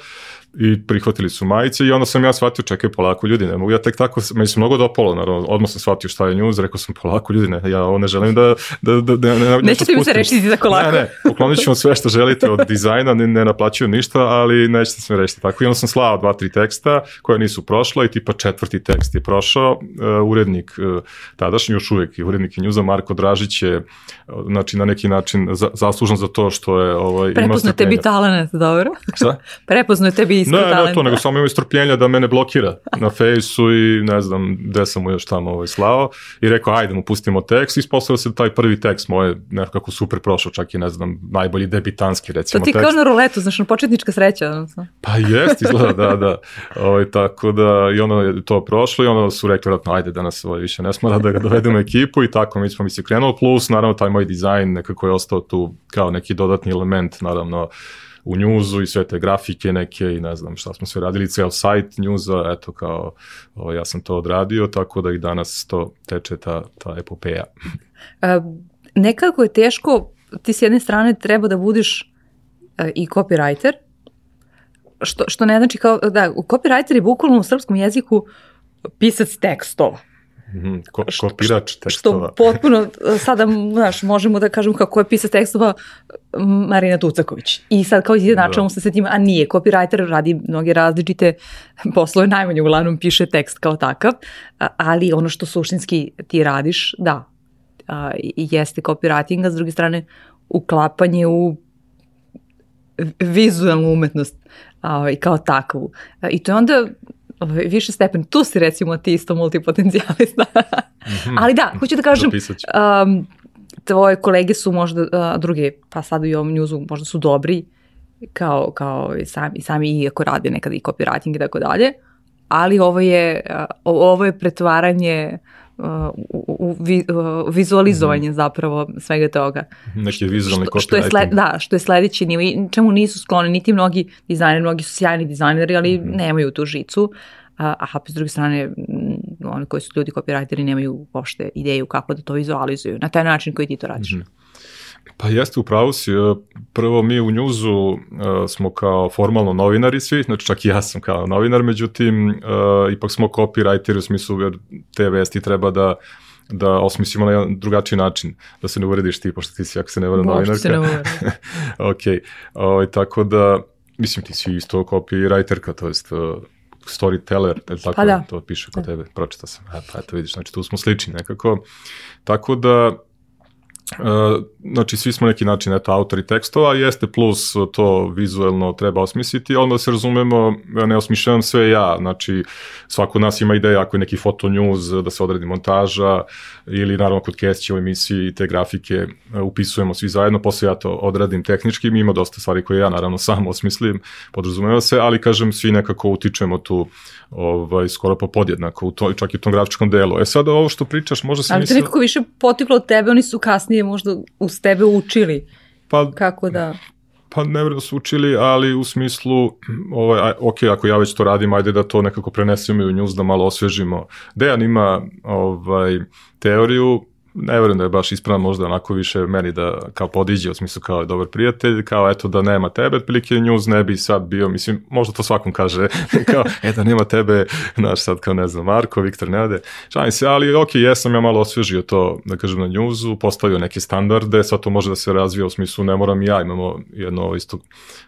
i prihvatili su majice i onda sam ja shvatio, čekaj polako ljudi, ne mogu ja tek tako, meni se mnogo dopalo, naravno, odmah sam shvatio šta je njuz, rekao sam polako ljudi, ne, ja ovo ne želim da, da, da, da ne, ne, Nećete mi se rešiti tako lako. Ne, ne, poklonit ćemo sve što želite od dizajna, ne, ne naplaćuju ništa, ali nećete se rešiti tako. I onda sam slao dva, tri teksta koja nisu prošla i tipa četvrti tekst je prošao, uh, urednik uh, tadašnji još uvek i urednik njuza Marko Dražić je uh, znači na neki način za, zaslužan za to što je ovaj, Prepoznao tebi talenat, dobro. Šta? Prepoznao tebi isto ne, talenta. Ne, to, nego samo imao istrpljenja da mene blokira na fejsu i ne znam gde sam mu još tamo ovaj, slao i rekao ajde mu pustimo tekst i ispostavio se da taj prvi tekst moje nekako super prošao, čak i ne znam najbolji debitanski recimo tekst. To ti tekst. kao na ruletu, znaš, na početnička sreća. Odnosno. Pa jest, izgleda, da, da. Ovaj, tako da i onda je to prošlo i onda su rekli vratno ajde da nas ovaj, više ne smara da ga dovedemo ekipu i tako mi smo mi se krenulo, plus naravno taj moj dizajn nekako je ostao tu kao neki dodatni element, naravno u njuzu i sve te grafike neke i ne znam šta smo sve radili, ceo sajt njuza, eto kao o, ja sam to odradio, tako da i danas to teče ta, ta epopeja. E, nekako je teško, ti s jedne strane treba da budiš e, i copywriter, što, što ne znači kao, da, copywriter je bukvalno u srpskom jeziku pisac tekstova ko, kopirač tekstova. Što potpuno, sada, znaš, možemo da kažemo kako je pisac tekstova Marina Tucaković. I sad kao izjednačamo da. se sa tim, a nije, copywriter radi mnoge različite poslove, najmanje uglavnom piše tekst kao takav, ali ono što suštinski ti radiš, da, jeste copywriting, a s druge strane uklapanje u vizualnu umetnost i kao takvu. I to je onda ovaj, više stepen. Tu si recimo ti isto multipotencijalista. -hmm. Ali da, hoću da kažem, um, tvoje kolege su možda uh, druge, pa sad i ovom njuzu možda su dobri, kao, kao i sami, sami iako rade nekada i copywriting i tako dalje, ali ovo je, uh, ovo je pretvaranje uh, u, u, vi, uh, vizualizovanje mm -hmm. zapravo svega toga. Neki vizualni što, što je sled, Da, što je sledeći nivo, čemu nisu skloni niti mnogi dizajneri, mnogi su sjajni dizajneri, ali mm -hmm. nemaju tu žicu. A, a s druge strane, oni koji su ljudi copywriteri nemaju uopšte ideju kako da to vizualizuju na taj način koji ti to radiš. Mm -hmm. Pa jeste, upravo si. E, prvo mi u njuzu uh, smo kao formalno novinari svi, znači čak i ja sam kao novinar, međutim, uh, ipak smo copywriteri u smislu jer te vesti treba da da osmislimo na jedan drugačiji način, da se ne uvrediš ti, pošto ti si, ako se ne vrde novinarka. se ne ok, o, ovaj, tako da, mislim ti si isto copywriterka, to jest uh, storyteller, tako pa da. to piše kod da. tebe, pročita sam. E, pa eto vidiš, znači tu smo slični nekako. Tako da, znači svi smo neki način eto autori tekstova, jeste plus to vizuelno treba osmisliti, onda se razumemo, ne osmišljavam sve ja, znači svako od nas ima ideja ako je neki foto news, da se odredi montaža ili naravno kod Kesića u emisiji te grafike upisujemo svi zajedno, posle ja to odradim tehnički, mi ima dosta stvari koje ja naravno sam osmislim, podrazumeva se, ali kažem svi nekako utičemo tu ovaj, skoro pa podjednako, u to, čak i u tom grafičkom delu. E sada ovo što pričaš, možda se Ali to nekako više potiklo od tebe, oni su kasnije možda uz tebe učili. Pa, Kako da... Pa ne da su učili, ali u smislu, ovaj, ok, ako ja već to radim, ajde da to nekako prenesemo i u news, da malo osvežimo. Dejan ima ovaj, teoriju, ne verujem da je baš ispravan možda onako više meni da kao podiđe u smislu kao je dobar prijatelj, kao eto da nema tebe, otprilike news ne bi sad bio, mislim, možda to svakom kaže, kao e da nema tebe, znaš sad kao ne znam, Marko, Viktor Neade, šalim se, ali ok, jesam ja malo osvežio to, da kažem, na newsu, postavio neke standarde, sad to može da se razvija u smislu, ne moram ja, imamo jedno isto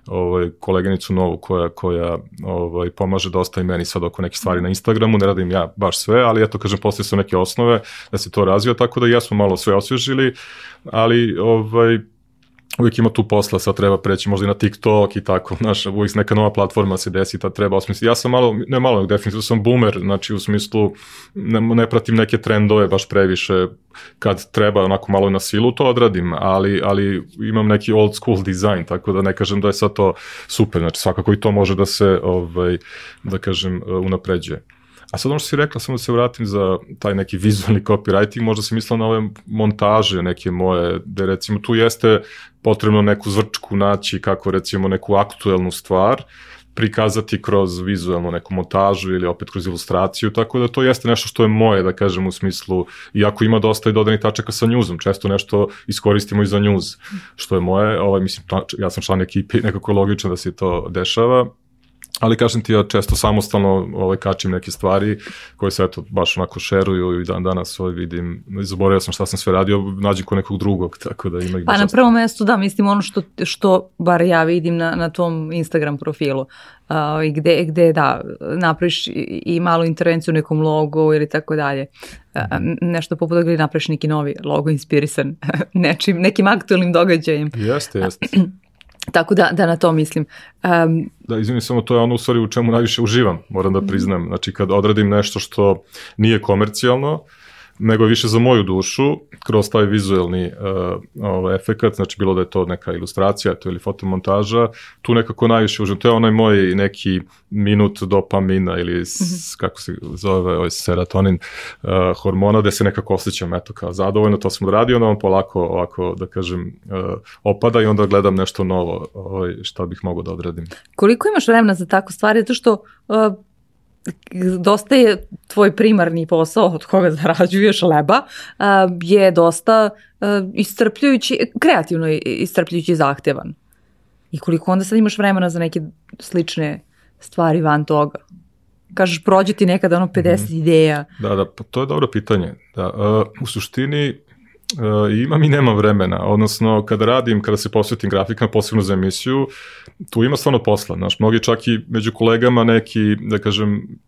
ovaj, koleginicu novu koja, koja ovaj, pomaže dosta i meni sad oko neke stvari na Instagramu, ne radim ja baš sve, ali eto, kažem, postoje su neke osnove da se to razvija, tako da jesmo malo sve osvježili, ali ovaj, uvijek ima tu posla, sad treba preći možda i na TikTok i tako, znaš, uvijek neka nova platforma se desi, tad treba osmisliti. Ja sam malo, ne malo, definitivno sam boomer, znači u smislu ne, ne pratim neke trendove baš previše, kad treba onako malo na silu to odradim, ali, ali imam neki old school design, tako da ne kažem da je sad to super, znači svakako i to može da se, ovaj, da kažem, unapređuje. A sad ono što si rekla, samo da se vratim za taj neki vizualni copywriting, možda si mislila na ove montaže neke moje, da recimo tu jeste potrebno neku zvrčku naći kako recimo neku aktuelnu stvar, prikazati kroz vizualnu neku montažu ili opet kroz ilustraciju, tako da to jeste nešto što je moje, da kažem, u smislu, iako ima dosta i dodanih tačaka sa njuzom, često nešto iskoristimo i za njuz, što je moje, ovaj, mislim, ja sam član ekipe, nekako je logično da se to dešava, ali kažem ti, ja često samostalno ovaj, kačim neke stvari koje se eto baš onako šeruju i dan danas ovaj, vidim, zaboravio sam šta sam sve radio, nađem ko nekog drugog, tako da ima ih Pa na prvom mestu da, mislim ono što, što bar ja vidim na, na tom Instagram profilu, uh, gde, gde da, napraviš i, i malu intervenciju u nekom logu ili tako dalje. Uh, nešto poput gde napraviš neki novi logo inspirisan nečim, nekim aktualnim događajem. Jeste, jeste. Tako da, da na to mislim. Um, da, izvinim, samo to je ono u stvari u čemu najviše uživam, moram da priznam. Znači, kad odradim nešto što nije komercijalno, nego više za moju dušu, kroz taj vizuelni uh, ovaj, efekat, znači bilo da je to neka ilustracija to ili fotomontaža, tu nekako najviše uživam. To je onaj moj neki minut dopamina ili mm -hmm. kako se zove ovaj serotonin uh, hormona, gde se nekako osjećam eto kao zadovoljno, to sam odradio, onda on polako ovako da kažem uh, opada i onda gledam nešto novo ovaj, šta bih mogao da odradim. Koliko imaš vremena za tako stvari? Zato što uh, dosta je tvoj primarni posao od koga zarađuješ leba je dosta iscrpljujući, kreativno iscrpljujući i zahtevan. I koliko onda sad imaš vremena za neke slične stvari van toga? Kažeš, prođe ti nekada ono 50 mm. ideja. Da, da, pa to je dobro pitanje. Da, uh, u suštini uh, imam i nemam vremena, odnosno kada radim, kada se posvetim grafikama, posebno za emisiju, tu ima stvarno posla, znaš, mnogi čak i među kolegama neki, da kažem,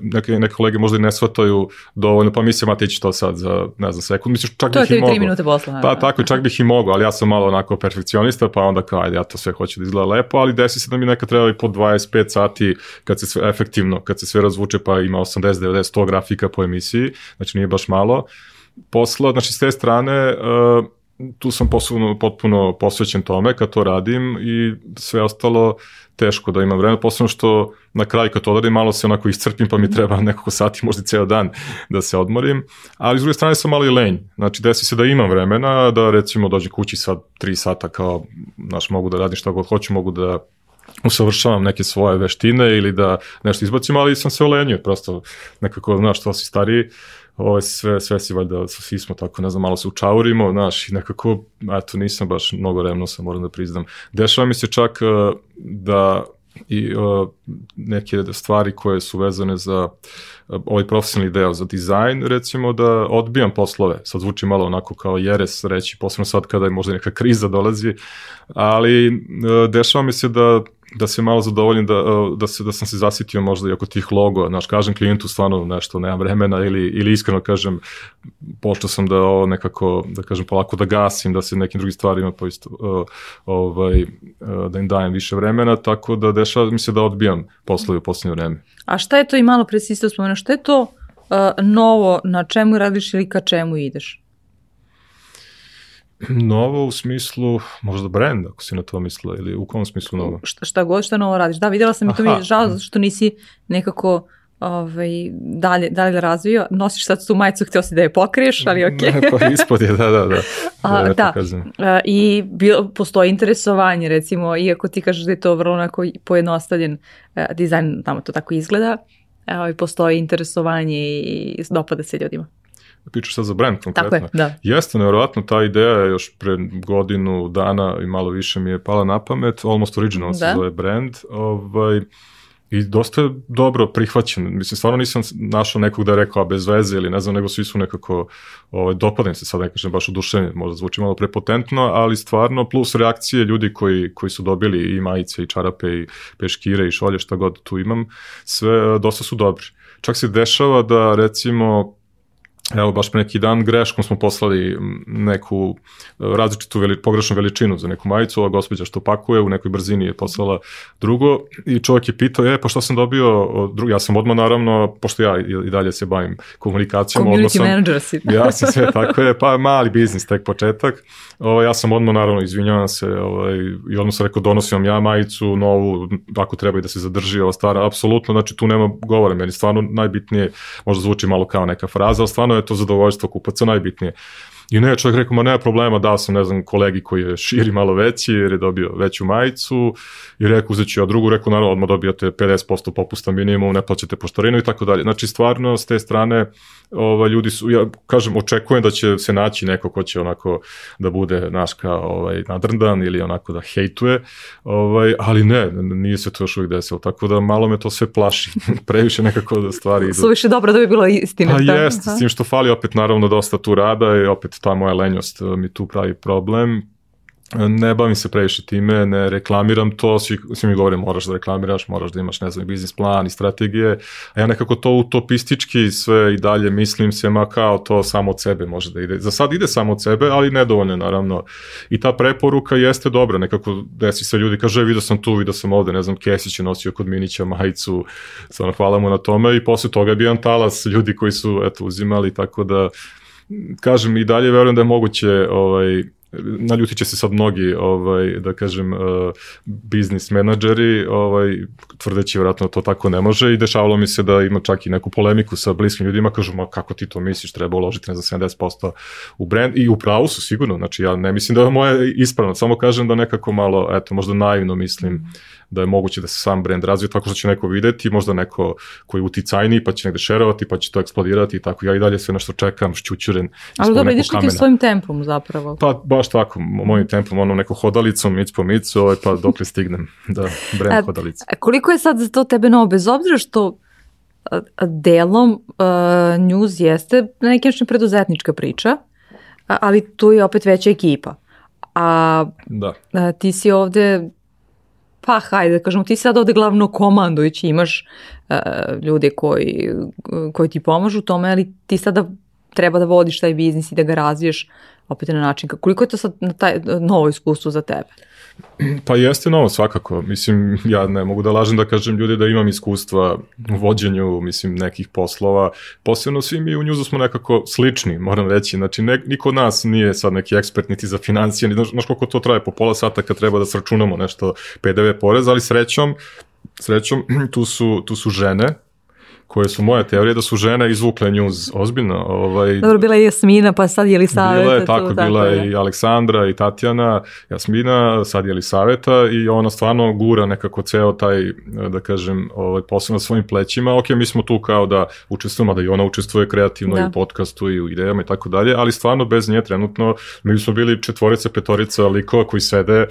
neke, neke kolege možda i ne shvataju dovoljno, pa mislim, a ti ćeš to sad za, ne znam, sekund, misliš, čak to bih i mogo. To je minute posla. Pa tako, čak bih i mogo, ali ja sam malo onako perfekcionista, pa onda kao, ajde, ja to sve hoću da izgleda lepo, ali desi se da mi nekad treba i po 25 sati, kad se sve efektivno, kad se sve razvuče, pa ima 80, 90, 100 grafika po emisiji, znači nije baš malo posla, znači s te strane, uh, tu sam posebno, potpuno posvećen tome kad to radim i sve ostalo teško da imam vremena, posebno što na kraju kad to odradim malo se onako iscrpim pa mi treba nekoliko sati, možda ceo dan da se odmorim, ali s druge strane sam malo i lenj, znači desi se da imam vremena, da recimo dođe kući sad 3 sata kao, znaš, mogu da radim šta god hoću, mogu da usavršavam neke svoje veštine ili da nešto izbacim, ali sam se olenio, prosto nekako, znaš, to si stariji, ovo sve, sve si valjda, svi smo tako, ne znam, malo se učaurimo, znaš, i nekako, eto, nisam baš mnogo revnosan, moram da priznam. Dešava mi se čak uh, da i uh, neke stvari koje su vezane za uh, ovaj profesionalni deo, za dizajn, recimo da odbijam poslove. Sad zvuči malo onako kao jeres reći, posebno sad kada je možda neka kriza dolazi, ali uh, dešava mi se da da se malo zadovoljim da, uh, da, se, da sam se zasitio možda i oko tih logo, znaš, kažem klijentu stvarno nešto, nemam vremena ili, ili iskreno kažem, počeo sam da ovo nekako, da kažem polako da gasim, da se nekim drugim stvarima poisto, uh, ovaj, uh, da im dajem više vremena, tako da dešava mi se da odbijam poslovi u poslednje vreme. A šta je to i malo pre si isto spomenuo, šta je to uh, novo, na čemu radiš ili ka čemu ideš? Novo u smislu, možda brand, ako si na to mislila, ili u kom smislu novo? Šta, šta god šta novo radiš. Da, videla sam i to mi je žao što nisi nekako ovaj, dalje, dalje razvio. Nosiš sad tu majicu, htio si da je pokriješ, ali ok. Ne, pa ispod je, da, da, da. A, da, da. A, I bio, postoji interesovanje, recimo, iako ti kažeš da je to vrlo onako pojednostavljen a, dizajn, tamo to tako izgleda, a, postoji interesovanje i dopada se ljudima. Pričaš sad za brand konkretno. Tako je, da. Jeste, nevjerojatno, ta ideja još pre godinu dana i malo više mi je pala na pamet, Almost Original da. se zove brand, ovaj, i dosta je dobro prihvaćen. Mislim, stvarno nisam našao nekog da je rekao bez veze ili ne znam, nego svi su nekako, ovaj, dopadam se sad, ne kažem, baš oduševljeni, možda zvuči malo prepotentno, ali stvarno plus reakcije ljudi koji, koji su dobili i majice i čarape i peškire i šolje, šta god tu imam, sve dosta su dobri. Čak se dešava da recimo Evo, baš pre neki dan greškom smo poslali neku e, različitu veli, pogrešnu veličinu za neku majicu, ova gospođa što pakuje u nekoj brzini je poslala drugo i čovjek je pitao, je, pa šta sam dobio, drugi, ja sam odmah naravno, pošto ja i dalje se bavim komunikacijom, Community sam, manager si. ja sam sve tako je, pa mali biznis, tek početak, o, ovaj, ja sam odmah naravno, izvinjavam se, ovaj, i odmah sam rekao, donosim vam ja majicu, novu, ako treba i da se zadrži ova stara, apsolutno, znači tu nema govora, meni stvarno najbitnije, možda zvuči malo kao neka fraza, ali stvarno je to zadovoljstvo kupaca najbitnije. I ne, čovjek rekao, ma nema problema, dao sam, ne znam, kolegi koji je širi malo veći, jer je dobio veću majicu, i rekao, uzet ću ja drugu, rekao, naravno, odmah dobijate 50% popusta minimum, ne plaćate poštarinu i tako dalje. Znači, stvarno, s te strane, ovaj, ljudi su, ja kažem, očekujem da će se naći neko ko će onako da bude, naš, kao ovaj, nadrndan ili onako da hejtuje, ovaj, ali ne, nije se to još uvijek desilo, tako da malo me to sve plaši, previše nekako da stvari idu. Suviše dobro da bi bilo istina. Pa jeste, s tim što fali opet naravno dosta tu rada i opet ta moja lenjost eh, mi tu pravi problem, ne bavim se previše time, ne reklamiram to, svi, svi mi govore moraš da reklamiraš, moraš da imaš, ne znam, biznis plan i strategije, a ja nekako to utopistički sve i dalje mislim se, ma kao to samo od sebe može da ide. Za sad ide samo od sebe, ali nedovoljno naravno. I ta preporuka jeste dobra, nekako desi se ljudi, kaže, vidio sam tu, vidio sam ovde, ne znam, Kesić je nosio kod Minića majicu, stvarno hvala mu na tome i posle toga je bio talas ljudi koji su, eto, uzimali, tako da kažem i dalje verujem da je moguće ovaj, naljutit će se sad mnogi, ovaj, da kažem, uh, biznis menadžeri, ovaj, tvrdeći vjerojatno to tako ne može i dešavalo mi se da ima čak i neku polemiku sa bliskim ljudima, kažu, ma kako ti to misliš, treba uložiti ne za 70% u brand i u pravu su sigurno, znači ja ne mislim da je moje ispravno, samo kažem da nekako malo, eto, možda naivno mislim da je moguće da se sam brand razvije tako što će neko videti, možda neko koji je uticajniji pa će negde šerovati pa će to eksplodirati i tako. Ja i dalje sve nešto čekam, šćućuren. Ali dobro, ideš ti svojim tempom zapravo? Pa baš tako, mojim tempom, ono neko hodalicom, mic po micu, ovaj, pa dok li stignem, da, brand hodalica. Koliko je sad za to tebe novo, bez obzira što delom uh, news jeste na neki način preduzetnička priča, ali tu je opet veća ekipa. A, da. a ti si ovde pa hajde da kažemo, ti sad ovde glavno komandujući imaš uh, ljude koji, koji ti pomažu u tome, ali ti sada treba da vodiš taj biznis i da ga razviješ opet na način. Koliko je to sad na taj, novo iskustvo za tebe? Pa jeste novo svakako. Mislim, ja ne mogu da lažem da kažem ljudi da imam iskustva u vođenju, mislim, nekih poslova. Posebno svi mi u njuzu smo nekako slični, moram reći. Znači, ne, niko od nas nije sad neki ekspert niti za financije, znaš, znaš koliko to traje po pola sata kad treba da sračunamo nešto PDV porez, ali srećom, srećom tu su, tu su žene koje su moje teorije da su žene izvukle njuz ozbiljno. Ovaj, Dobro, bila je Jasmina, pa sad je li saveta. Bila je, tako, tu, bila je i Aleksandra i Tatjana, Jasmina, sad je li saveta i ona stvarno gura nekako ceo taj, da kažem, ovaj, posao na svojim plećima. Ok, mi smo tu kao da učestvujemo, da i ona učestvuje kreativno da. i u podcastu i u idejama i tako dalje, ali stvarno bez nje trenutno mi smo bili četvorica, petorica likova koji sede,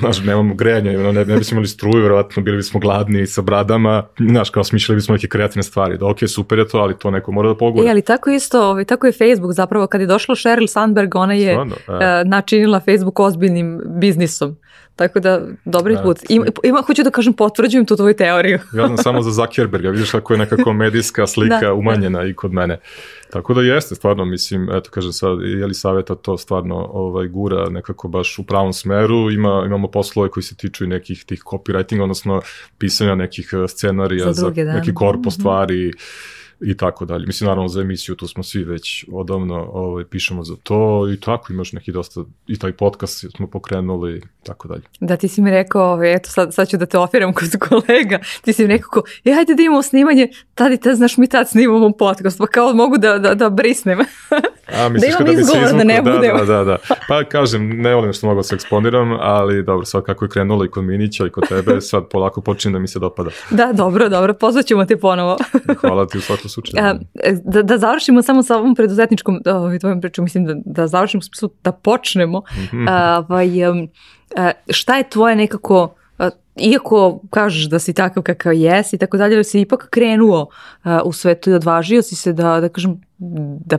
znaš, nemamo grejanja, ne, ne bismo imali struju, verovatno bili bismo gladni sa bradama, znaš, kao smišljali bismo neke kreativne kreativne stvari. Da, ok, super je to, ali to neko mora da pogura. E, ali tako isto, ovaj, tako je Facebook zapravo, kad je došla Sheryl Sandberg, ona je Stvarno, e. uh, načinila Facebook ozbiljnim biznisom. Tako da, dobri Da, put. Ima, ima, hoću da kažem, potvrđujem tu tvoju teoriju. Ja znam samo za Zuckerberga, vidiš kako je nekako medijska slika Da. umanjena i kod mene. Tako da jeste, stvarno, mislim, eto, kažem sad, je li savjeta to stvarno ovaj, gura nekako baš u pravom smeru, Ima, imamo poslove koji se tiču i nekih tih copywriting, odnosno pisanja nekih eh, scenarija Za druge, da. neki korpo Mhm. stvari i tako dalje. Mislim, naravno, za emisiju tu smo svi već odavno ovaj, pišemo za to i tako, imaš neki dosta, i taj podcast smo pokrenuli i tako dalje. Da, ti si mi rekao, ovaj, eto sad, sad ću da te ofiram kod kolega, ti si mi rekao, ko, e, hajde da imamo snimanje, tad i tad, znaš, mi tad snimamo podcast, pa kao mogu da, da, da brisnem. A, misliš imam izgovor da ne izvuklo? budemo. Da, da, da. Pa kažem, ne volim što mogu da se eksponiram, ali dobro, sad kako je krenulo i kod Minića i kod tebe, sad polako počinje da mi se dopada. da, dobro, dobro, pozvaćemo te ponovo. Hvala ti u svakom slučaju. A, da, da završimo samo sa ovom preduzetničkom ovaj, tvojom pričom, mislim da, da završimo u smislu da počnemo. Mhm. A, ovaj, um, a, šta je tvoje nekako, iako kažeš da si takav kakav jesi i tako dalje, ali si ipak krenuo a, u svetu i odvažio si se da, da kažem, da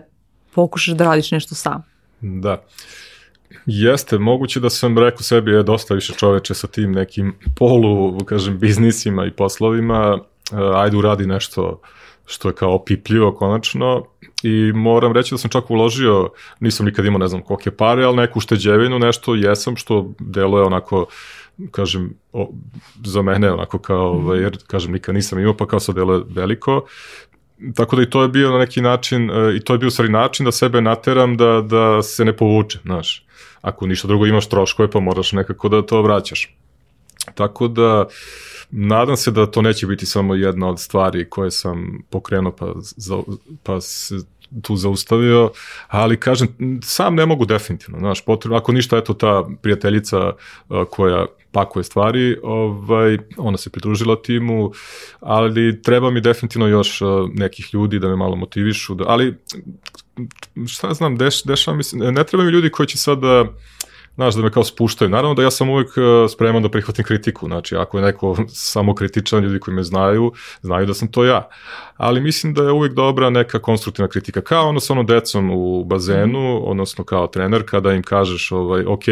pokušaš da radiš nešto sam. Da. Jeste, moguće da sam rekao sebi je dosta više čoveče sa tim nekim polu, kažem, biznisima i poslovima, e, ajde uradi nešto što je kao opipljivo konačno i moram reći da sam čak uložio, nisam nikad imao ne znam kolike pare, ali neku ušteđevinu, nešto jesam što deluje onako kažem, o, za mene onako kao, ovaj, jer kažem nikad nisam imao, pa kao sad deluje veliko, tako da i to je bio na neki način, e, i to je bio stvari način da sebe nateram da, da se ne povuče, znaš. Ako ništa drugo imaš troškove, pa moraš nekako da to vraćaš. Tako da, nadam se da to neće biti samo jedna od stvari koje sam pokrenuo pa, za, pa se tu zaustavio, ali kažem, sam ne mogu definitivno, znaš, potrebno, ako ništa, eto ta prijateljica a, koja pakuje stvari, ovaj, ona se pridružila timu, ali treba mi definitivno još a, nekih ljudi da me malo motivišu, da, ali šta znam, deš, dešava mi se, ne treba mi ljudi koji će sad da, znaš, da me kao spuštaju. Naravno da ja sam uvijek uh, spreman da prihvatim kritiku, znači ako je neko samo kritičan, ljudi koji me znaju, znaju da sam to ja. Ali mislim da je uvijek dobra neka konstruktivna kritika, kao ono sa ono decom u bazenu, odnosno kao trener, kada im kažeš, ovaj, ok,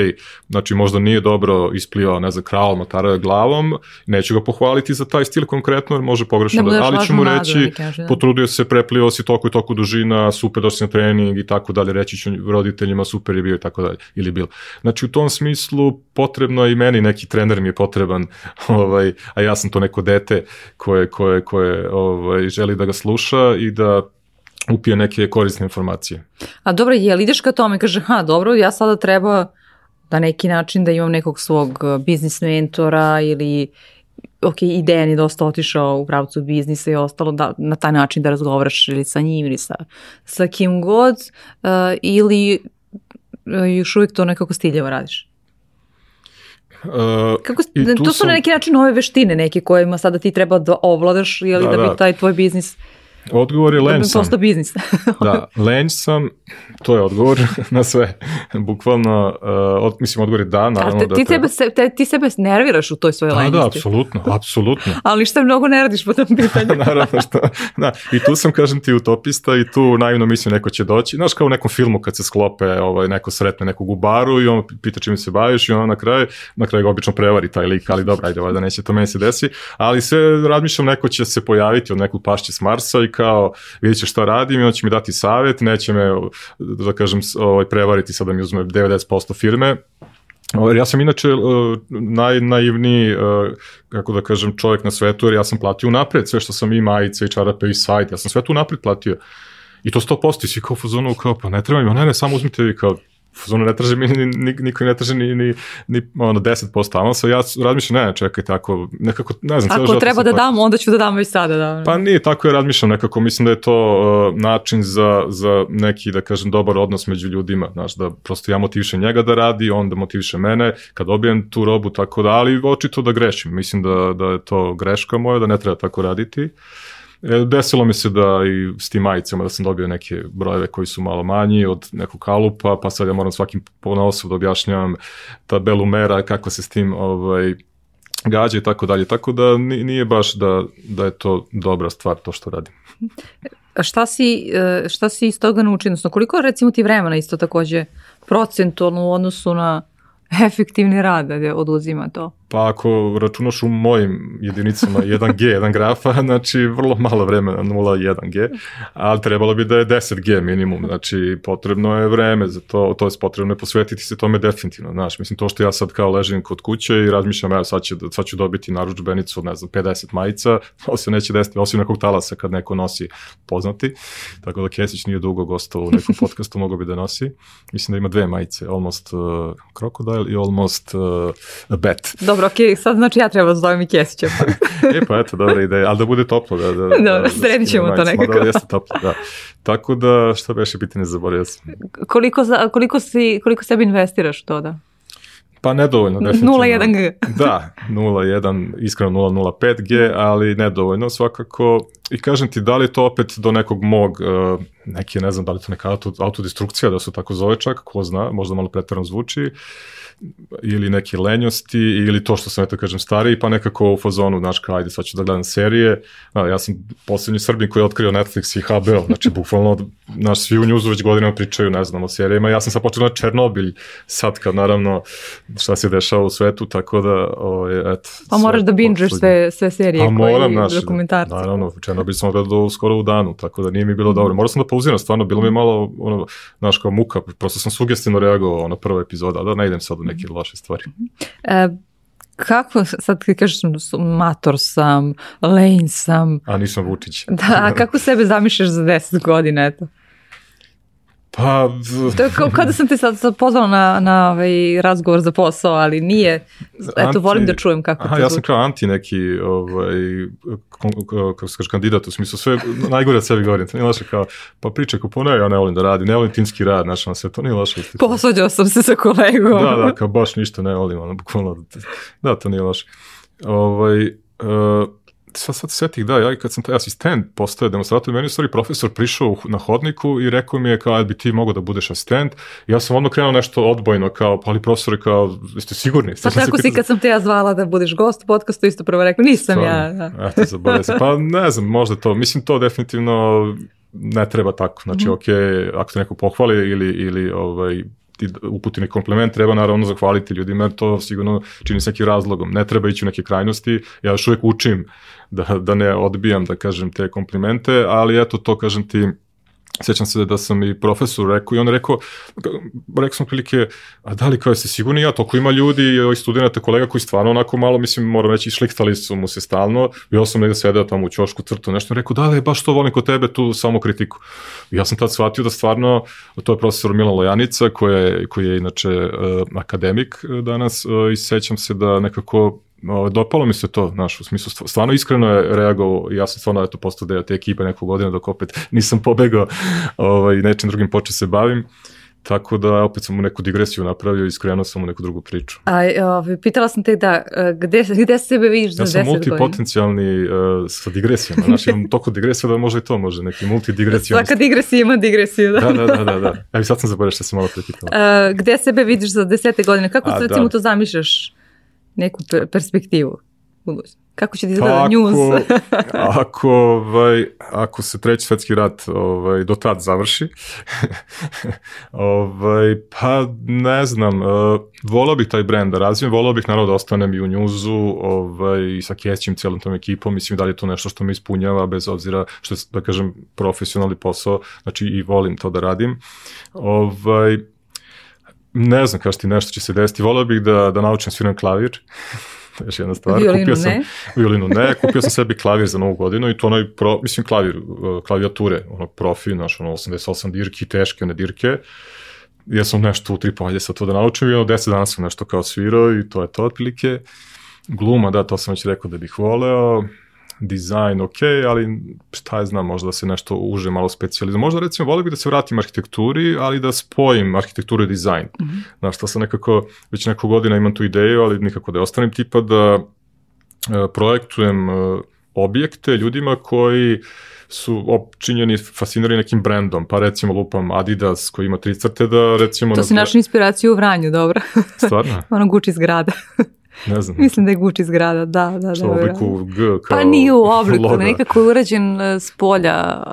znači možda nije dobro isplivao, ne znam, kral matarao glavom, neću ga pohvaliti za taj stil konkretno, jer može pogrešno, Da da, ali ću mu reći, način, da. potrudio se, preplio si toliko i toliko dužina, super došli na trening i tako dalje, reći ću roditeljima super je bio i tako dalje, ili bil. Znači u tom smislu potrebno je i meni neki trener mi je potreban, ovaj, a ja sam to neko dete koje, koje, koje ovaj, želi da ga sluša i da upije neke korisne informacije. A dobro, je li ideš ka tome, kaže, ha, dobro, ja sada treba da neki način da imam nekog svog uh, biznis mentora ili ok, i Dejan je dosta otišao u pravcu biznisa i ostalo da, na taj način da razgovaraš ili sa njim ili sa, sa kim god uh, ili uh, još uvijek to nekako stiljevo radiš. Uh, Kako, to su sam- na neki način nove veštine neke kojima sada ti treba da ovladaš ili da, Da, bi da. taj tvoj biznis odgovor je da lenj sam. postao biznis. Da, lenj sam, to je odgovor na sve. Bukvalno, uh, od, mislim, odgovor je da, naravno A te, da ti, treba. sebe, se, te, ti sebe nerviraš u toj svojoj Da, lenjosti. da, apsolutno, apsolutno. Ali ništa mnogo ne radiš po tom pitanju. Naravno što, da, i tu sam, kažem ti, utopista i tu naivno mislim neko će doći. Znaš, kao u nekom filmu kad se sklope, ovaj, neko sretne nekog u baru i on pita čime se baviš i on na kraju, na kraju ga obično prevari taj lik, ali dobro, ajde, valjda neće to meni se desi. Ali sve razmišljam, neko će se pojaviti od nekog pašće s Marsa i kao, vidjet će šta radim i on će mi dati savjet, neće me, da kažem, ovaj, prevariti sad da mi uzme 90% firme, Ovaj, Ja sam inače uh, najnaivniji, uh, kako da kažem, čovjek na svetu, jer ja sam platio napred sve što sam i majice i čarape i sajt, ja sam sve tu napred platio. I to 100% i svi kao u fazonu, kao, pa ne treba mi, ne, ne, samo uzmite vi kao, fazonu ne traže mi, ni, ni, niko ne traže ni, ni, ni ono, 10% avansa, ja razmišljam, ne, čekaj, tako, nekako, ne znam, Ako treba da tako- dam, onda ću da dam već sada. Da. Pa nije, tako je razmišljam nekako, mislim da je to uh, način za, za neki, da kažem, dobar odnos među ljudima, znaš, da prosto ja motivišem njega da radi, on da motiviše mene, kad dobijem tu robu, tako da, ali očito da grešim, mislim da, da je to greška moja, da ne treba tako raditi. E, Desilo mi se da i s tim majicama da sam dobio neke brojeve koji su malo manji od nekog kalupa, pa sad ja moram svakim ponosom da objašnjavam tabelu mera, kako se s tim ovaj, gađa i tako dalje. Tako da ni- nije baš da, da je to dobra stvar to što radim. Šta si, e, šta si iz toga naučio? Odnosno, koliko recimo ti vremena isto takođe procentualno u odnosu na efektivni rad da oduzima to? Pa ako računaš u mojim jedinicama 1G, 1 grafa, znači vrlo malo vremena, 0,1G, ali trebalo bi da je 10G minimum, znači potrebno je vreme za to, to je potrebno je posvetiti se tome definitivno, znaš, mislim to što ja sad kao ležim kod kuće i razmišljam, ja sad, će, sad ću dobiti naručbenicu, ne znam, 50 majica, to se neće desiti, osim nekog talasa kad neko nosi poznati, tako da Kesić nije dugo gostao u nekom podcastu, mogo bi da nosi, mislim da ima dve majice, Almost uh, Crocodile i Almost uh, a Bet. Dobro, okej, okay, sad znači ja treba da zovem i Kesića. e pa eto, dobra ideja, ali da bude toplo. Da, da, Dobro, da, sredit ćemo to nekako. Da, jeste toplo, da. Tako da, šta beše biti ne zaboravio sam. Koliko, za, koliko, si, koliko sebi investiraš u to da? Pa nedovoljno, definitivno. 0,1G. da, 0,1, iskreno 0,05G, ali nedovoljno svakako. I kažem ti, da li to opet do nekog mog, uh, neki, ne znam, da li to neka auto, autodestrukcija, da se tako zove čak, ko zna, možda malo pretarno zvuči, uh, ili neke lenjosti ili to što sam eto kažem stariji pa nekako u fazonu znaš kao ajde sad ću da gledam serije. A, ja sam poslednji Srbin koji je otkrio Netflix i HBO znači bukvalno naš svi u njuzu već godinama pričaju ne znam o serijama. Ja sam sad počeo na Černobilj sad kad naravno šta se dešava u svetu tako da o, eto pa moraš da bingeeš sve, sve serije pa moram, naš, dokumentarci. naravno Černobilj sam gledao skoro u danu tako da nije mi bilo mm. dobro. Morao sam da pauziram stvarno bilo mi malo ono znaš kao muka prosto sam sugestivno reagovao na prva epizoda da ne idem sad u neke loše stvari. E, kako, sad ti kažeš mator sam, lane sam. A nisam Vučić. Da, a kako sebe zamišljaš za 10 godina, eto? Pa... To je kao, kao da sam te sad, sad pozvala na, na ovaj razgovor za posao, ali nije. Eto, anti, volim da čujem kako aha, to ja sam kao anti neki, ovaj, kako se kaže, kandidat, u smislu sve, najgore od sebi govorim, to nije loše kao, pa priče ko puno, ja ne volim da radim, ne volim timski rad, znaš, na sve, to nije loše. Posvađao sam se sa kolegom. Da, da, kao baš ništa ne volim, ono, bukvalno, da, to nije loše. Ovaj, uh, sad, sad setih, da, ja kad sam taj asistent postao demonstrator, meni je stvari profesor prišao na hodniku i rekao mi je kao, bi ti mogao da budeš asistent. I ja sam odmah krenuo nešto odbojno, kao, pa ali profesor kao, jeste sigurni? Pa tako si kad sam te ja zvala da budeš gost u podcastu, isto prvo rekao, nisam Stvarno, ja. Da. Eto, zaboravio se. Pa ne znam, možda to, mislim to definitivno ne treba tako. Znači, mm -hmm. ok, ako te neko pohvali ili, ili ovaj, ti uputi neki komplement, treba naravno zahvaliti ljudima, jer to sigurno čini se nekim razlogom. Ne treba ići u neke krajnosti, ja još uvijek učim da, da ne odbijam, da kažem, te komplimente, ali eto, to kažem ti, Sjećam se da sam i profesor rekao i on rekao, rekao sam prilike, a da li kao se sigurni ja, toliko ima ljudi i studenta, kolega koji stvarno onako malo, mislim, moram reći, šliktali su mu se stalno, ja sam negde sedeo tamo u ćošku crtu, nešto rekao, da li baš to volim kod tebe, tu samo kritiku. I ja sam tad shvatio da stvarno, to je profesor Milan Lojanica, koji je, koji je inače uh, akademik danas uh, i sećam se da nekako dopalo mi se to, znaš, u smislu, stvarno iskreno je reagovao, ja sam stvarno eto postao deo te ekipe neku godinu dok opet nisam pobegao ovaj, nečim drugim počeo se bavim. Tako da opet sam mu neku digresiju napravio i skrenuo sam u neku drugu priču. A ovaj, pitala sam te da, e, gde, gde sebe vidiš za 10 godina? Ja sam multipotencijalni uh, sa digresijama. Znači imam toliko digresija da može i to može, neki multidigresija. Svaka digresija ima digresiju. Da, da, da. da, da. Evo sad sam zaboravio što sam malo prepitala. Uh, gde sebe vidiš za desete godine? Kako A, recimo da. to zamišljaš? Neku perspektivu Kako će ti izgleda pa news? ako, ovaj, ako se treći svetski rat ovaj, do tad završi, ovaj, pa ne znam, uh, volao bih taj brend da razvijem, volao bih naravno da ostanem i u njuzu ovaj, i sa Kjećim, cijelom tom ekipom, mislim da li je to nešto što me ispunjava, bez obzira što je, da kažem, profesionalni posao, znači i volim to da radim. Ovaj, Ne znam kaži ti nešto će se desiti. Volio bih da, da naučim sviram klavir. još jedna stvar. Violinu kupio sam, ne. Violinu ne. Kupio sam sebi klavir za novu godinu i to onaj, pro, mislim, klavir, uh, klavijature, ono profi, znaš, ono 88 dirki, teške one dirke. Ja sam nešto u tri polje sa to da naučim i ono 10 dana sam nešto kao svirao i to je to otprilike. Gluma, da, to sam već rekao da bih voleo dizajn ok, ali šta je znam, možda da se nešto uže malo specializam. Možda recimo volio bih da se vratim arhitekturi, ali da spojim arhitekturu i dizajn. Mm -hmm. Znaš, to sam nekako, već neko godina imam tu ideju, ali nikako da ostanem tipa da e, projektujem e, objekte ljudima koji su opčinjeni, fascinirani nekim brendom, pa recimo lupam Adidas koji ima tri crte da recimo... To si našao inspiraciju u Vranju, dobro. Stvarno? ono Gucci zgrada. Ne znam. Mislim da je Gucci zgrada, da, da. Što da, u obliku G kao Pa nije u obliku, loga. nekako je urađen e, s polja,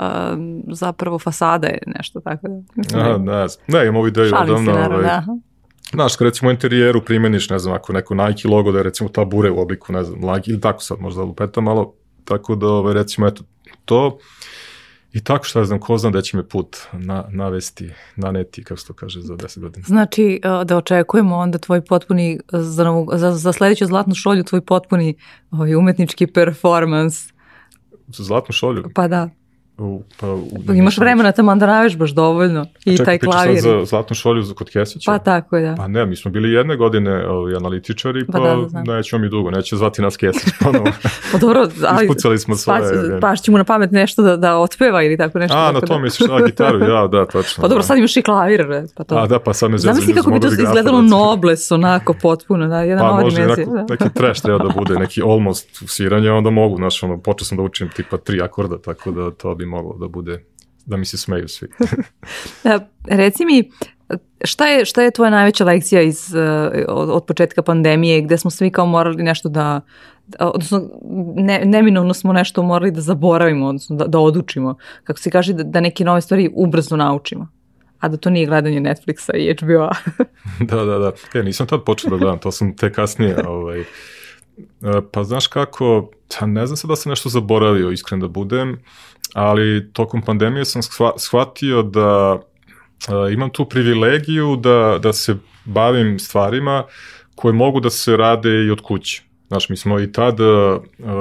zapravo fasada je nešto tako. Mislim, Aha, da ne znam. Ne, imam ovu ideju odavno. Ovaj, da. Znaš, kad recimo u interijeru primeniš, ne znam, ako neko Nike logo da je recimo ta bure u obliku, ne znam, Nike ili tako sad možda lupeta malo, tako da, ovaj, recimo, eto, to, I tako šta znam, ko zna da će me put na, navesti, naneti, kako se to kaže, za 10 godina. Znači da očekujemo onda tvoj potpuni, za, novu, za, za sledeću zlatnu šolju, tvoj potpuni ovaj, umetnički performans. Za zlatnu šolju? Pa da. U, pa, u, Imaš vremena tamo da baš dovoljno i čekaj, taj klavir. Čekaj, za zlatnu šolju kod Kesića? Pa tako je, da. Pa ne, mi smo bili jedne godine ovi, analitičari, pa, Pa da, da, nećemo mi dugo, neće zvati nas Kesić ponovo. Pa dobro, ali Ispucali smo svoje. pa, paš će mu na pamet nešto da, da otpeva ili tako nešto. A, na tako to da. misliš, a, gitaru, ja, da, tačno. Pa dobro, da. sad imaš i klavir, bre, pa to. A, da, pa sad me zezam. Zamisli kako bi to izgledalo nobles, onako, potpuno, da, jedna Pa nova može dimenzija. da. neki trash treba da bude, neki almost sviranje, onda mogu, znaš, ono, počeo sam da učim tipa tri akorda, tako da to bi moglo da bude, da mi se smeju svi. E, Reci mi, šta je, šta je tvoja najveća lekcija iz, e, od, od početka pandemije gde smo svi kao morali nešto da, da- odnosno ne, neminovno smo nešto morali da zaboravimo, odnosno da, da odučimo, kako se kaže, da, da neke nove stvari ubrzo naučimo. A da to nije gledanje Netflixa i HBO-a. da, da, da. E, nisam tad počeo da gledam, to sam te kasnije, ovaj, pa znaš kako, ne znam sad da sam nešto zaboravio, iskren da budem, ali tokom pandemije sam shva- shvatio da e, imam tu privilegiju da, da se bavim stvarima koje mogu da se rade i od kuće. Znaš, mi smo i tad uh,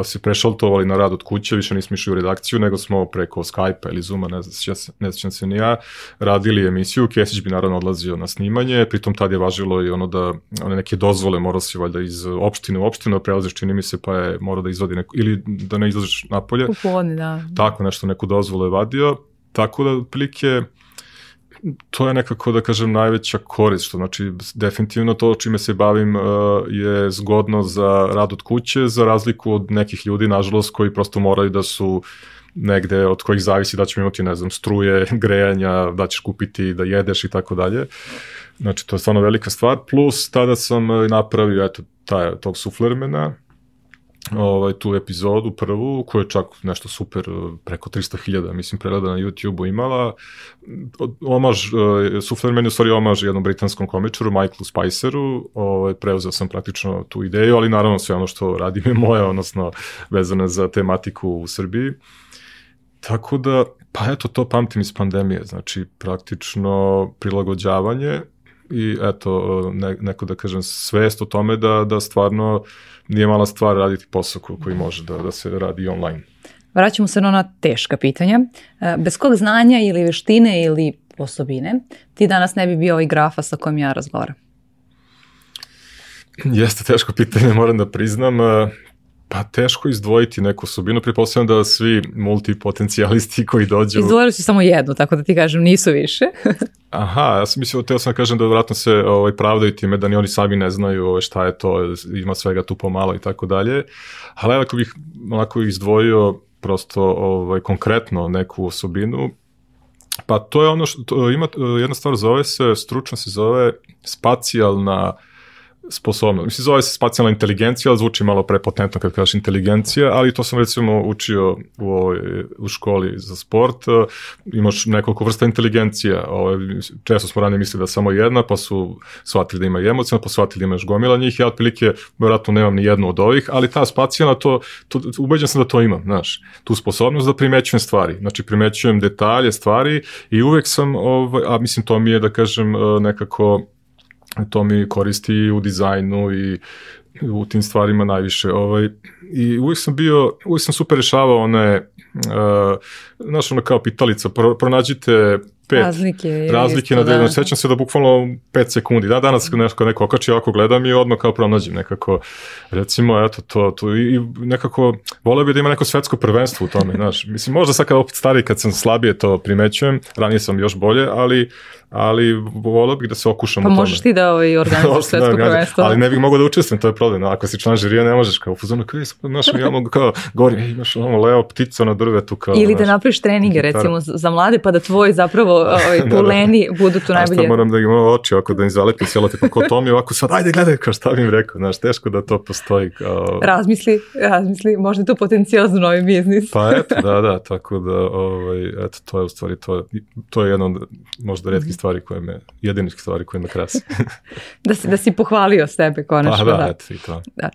se prešaltovali na rad od kuće, više nismo išli u redakciju, nego smo preko Skype-a ili Zooma, ne znam, ne znam se ni ja, radili emisiju, Kesić bi naravno odlazio na snimanje, pritom tad je važilo i ono da, one neke dozvole morao si valjda iz opštine u opštinu, prelaziš čini mi se, pa je morao da izvadi neku, ili da ne izlaziš napolje, Popodne, da. tako nešto, neku dozvolu je vadio, tako da otprilike to je nekako, da kažem, najveća korist, što znači definitivno to čime se bavim uh, je zgodno za rad od kuće, za razliku od nekih ljudi, nažalost, koji prosto moraju da su negde od kojih zavisi da ćemo imati, ne znam, struje, grejanja, da ćeš kupiti, da jedeš i tako dalje. Znači, to je stvarno velika stvar. Plus, tada sam uh, napravio, eto, taj, tog suflermena, ovaj, tu epizodu prvu, koja je čak nešto super, preko 300.000, mislim, pregleda na YouTube-u imala. Omaž, uh, Suflerman je u stvari omaž jednom britanskom komičaru, Michaelu Spiceru, ovaj, preuzeo sam praktično tu ideju, ali naravno sve ono što radim je moje, odnosno vezano za tematiku u Srbiji. Tako da, pa eto, to pamtim iz pandemije, znači praktično prilagođavanje i eto, ne, neko da kažem svest o tome da, da stvarno nije mala stvar raditi posao ko- koji može da, da se radi online. Vraćamo se na ona teška pitanja. E, Bez kog znanja ili veštine ili osobine ti danas ne bi bio ovaj grafa sa kojim ja razgovaram? Jeste teško pitanje, moram da priznam. Pa teško izdvojiti neku osobinu, pretpostavljam da svi multipotencijalisti koji dođu... Izdvojili si samo jednu, tako da ti kažem nisu više. Aha, ja sam mislio, teo sam da kažem da vratno se ovaj, pravdaju time da ni oni sami ne znaju ovaj, šta je to, ima svega tu pomalo i tako dalje. Ali ako bih onako izdvojio prosto ovaj, konkretno neku osobinu, pa to je ono što, ima, jedna stvar zove se, stručno se zove spacijalna sposobnost. Mislim, zove se spacijalna inteligencija, ali zvuči malo prepotentno kad kažeš inteligencija, ali to sam recimo učio u, ovoj, u školi za sport. Imaš nekoliko vrsta inteligencija. Ovaj, često smo ranije mislili da samo jedna, pa su shvatili da ima i emocija, pa shvatili da ima još gomila njih. Ja otprilike, vjerojatno nemam ni jednu od ovih, ali ta spacijalna, to, to, ubeđen sam da to imam, znaš, tu sposobnost da primećujem stvari. Znači, primećujem detalje, stvari i uvek sam, ovaj, a mislim, to mi je, da kažem, nekako to mi koristi u dizajnu i u tim stvarima najviše. Ovaj, I uvijek sam bio, uvijek sam super rešavao one, uh, znaš, ono kao pitalica, pro, pronađite pet Razlike. razlike isto, na da. sećam se da bukvalno 5 sekundi, da, danas kad neko, neko okači, ovako gledam i odmah kao pronađem nekako, recimo, eto, to, to i, i nekako, voleo bi da ima neko svetsko prvenstvo u tome, znaš, mislim, možda sad kad opet stari, kad sam slabije to primećujem, ranije sam još bolje, ali, ali voleo bih da se okušam Pa u tome. možeš ti da ovaj organizuješ Osnovno, svetsko da, prvenstvo. Ali ne bih mogao da učestvujem, to je problem. No, ako si član žirija, ne možeš kao u fuzonu, kao, "Ej, znaš, ja mogu kao, govorim, imaš ono leo ptico na drvetu, kao, Ili da znaš. napraviš treninge recimo za mlade pa da tvoj zapravo ovaj, puleni budu tu najbolje. Šta moram da imam oči ovako da im zalepim cijelo, tipa ko to mi ovako sad, ajde gledaj, kao šta bi im rekao, znaš, teško da to postoji. Kao... Razmisli, razmisli, možda je to potencijal za novi biznis. pa eto, da, da, tako da, ovaj, eto, to je u stvari, to, to je jedna od možda redkih stvari koje me, jedinih stvari koje me krasi. da, si, da si pohvalio sebe, konačno. Pa da, da. eto i to. Da.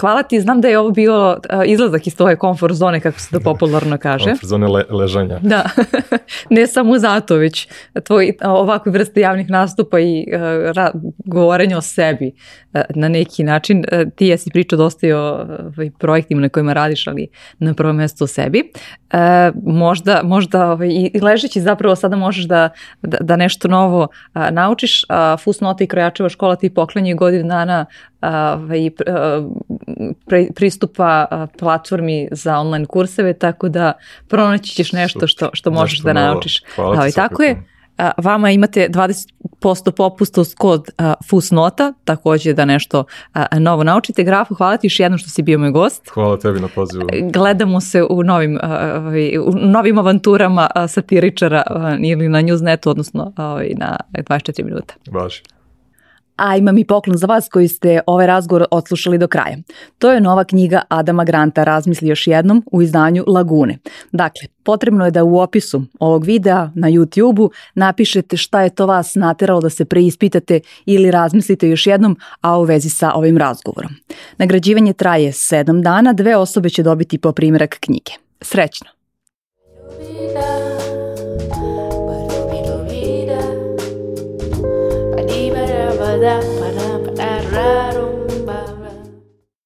Hvala ti, znam da je ovo bilo izlazak iz tvoje komfort zone, kako se to popularno kaže. Komfort zone le, ležanja. Da, ne samo zato, već tvoj ovakve vrste javnih nastupa i uh, ra, govorenja o sebi uh, na neki način. Uh, ti jesi pričao dosta i o ovaj, projektima na kojima radiš, ali na prvom mjestu o sebi. Uh, možda možda ovaj, i ležeći zapravo sada možeš da, da, da nešto novo uh, naučiš. Uh, Fusnota i Krojačeva škola ti poklenje godinu dana ovaj, pre, pristupa platformi za online kurseve, tako da pronaći ćeš nešto što, što možeš da naučiš. Hvala ovaj, tako je. Vama imate 20% popusta uz kod Fusnota, takođe da nešto novo naučite. Grafu, hvala ti još jednom što si bio moj gost. Hvala tebi na pozivu. Gledamo se u novim, ovaj, u novim avanturama satiričara ili na Newsnetu, odnosno ovaj, na 24 minuta. Baš. A imam i poklon za vas koji ste ovaj razgovor odslušali do kraja. To je nova knjiga Adama Granta Razmisli još jednom u izdanju Lagune. Dakle, potrebno je da u opisu ovog videa na YouTube-u napišete šta je to vas nateralo da se preispitate ili razmislite još jednom, a u vezi sa ovim razgovorom. Nagrađivanje traje 7 dana, dve osobe će dobiti po primjerak knjige. Srećno! para, para, para, raro.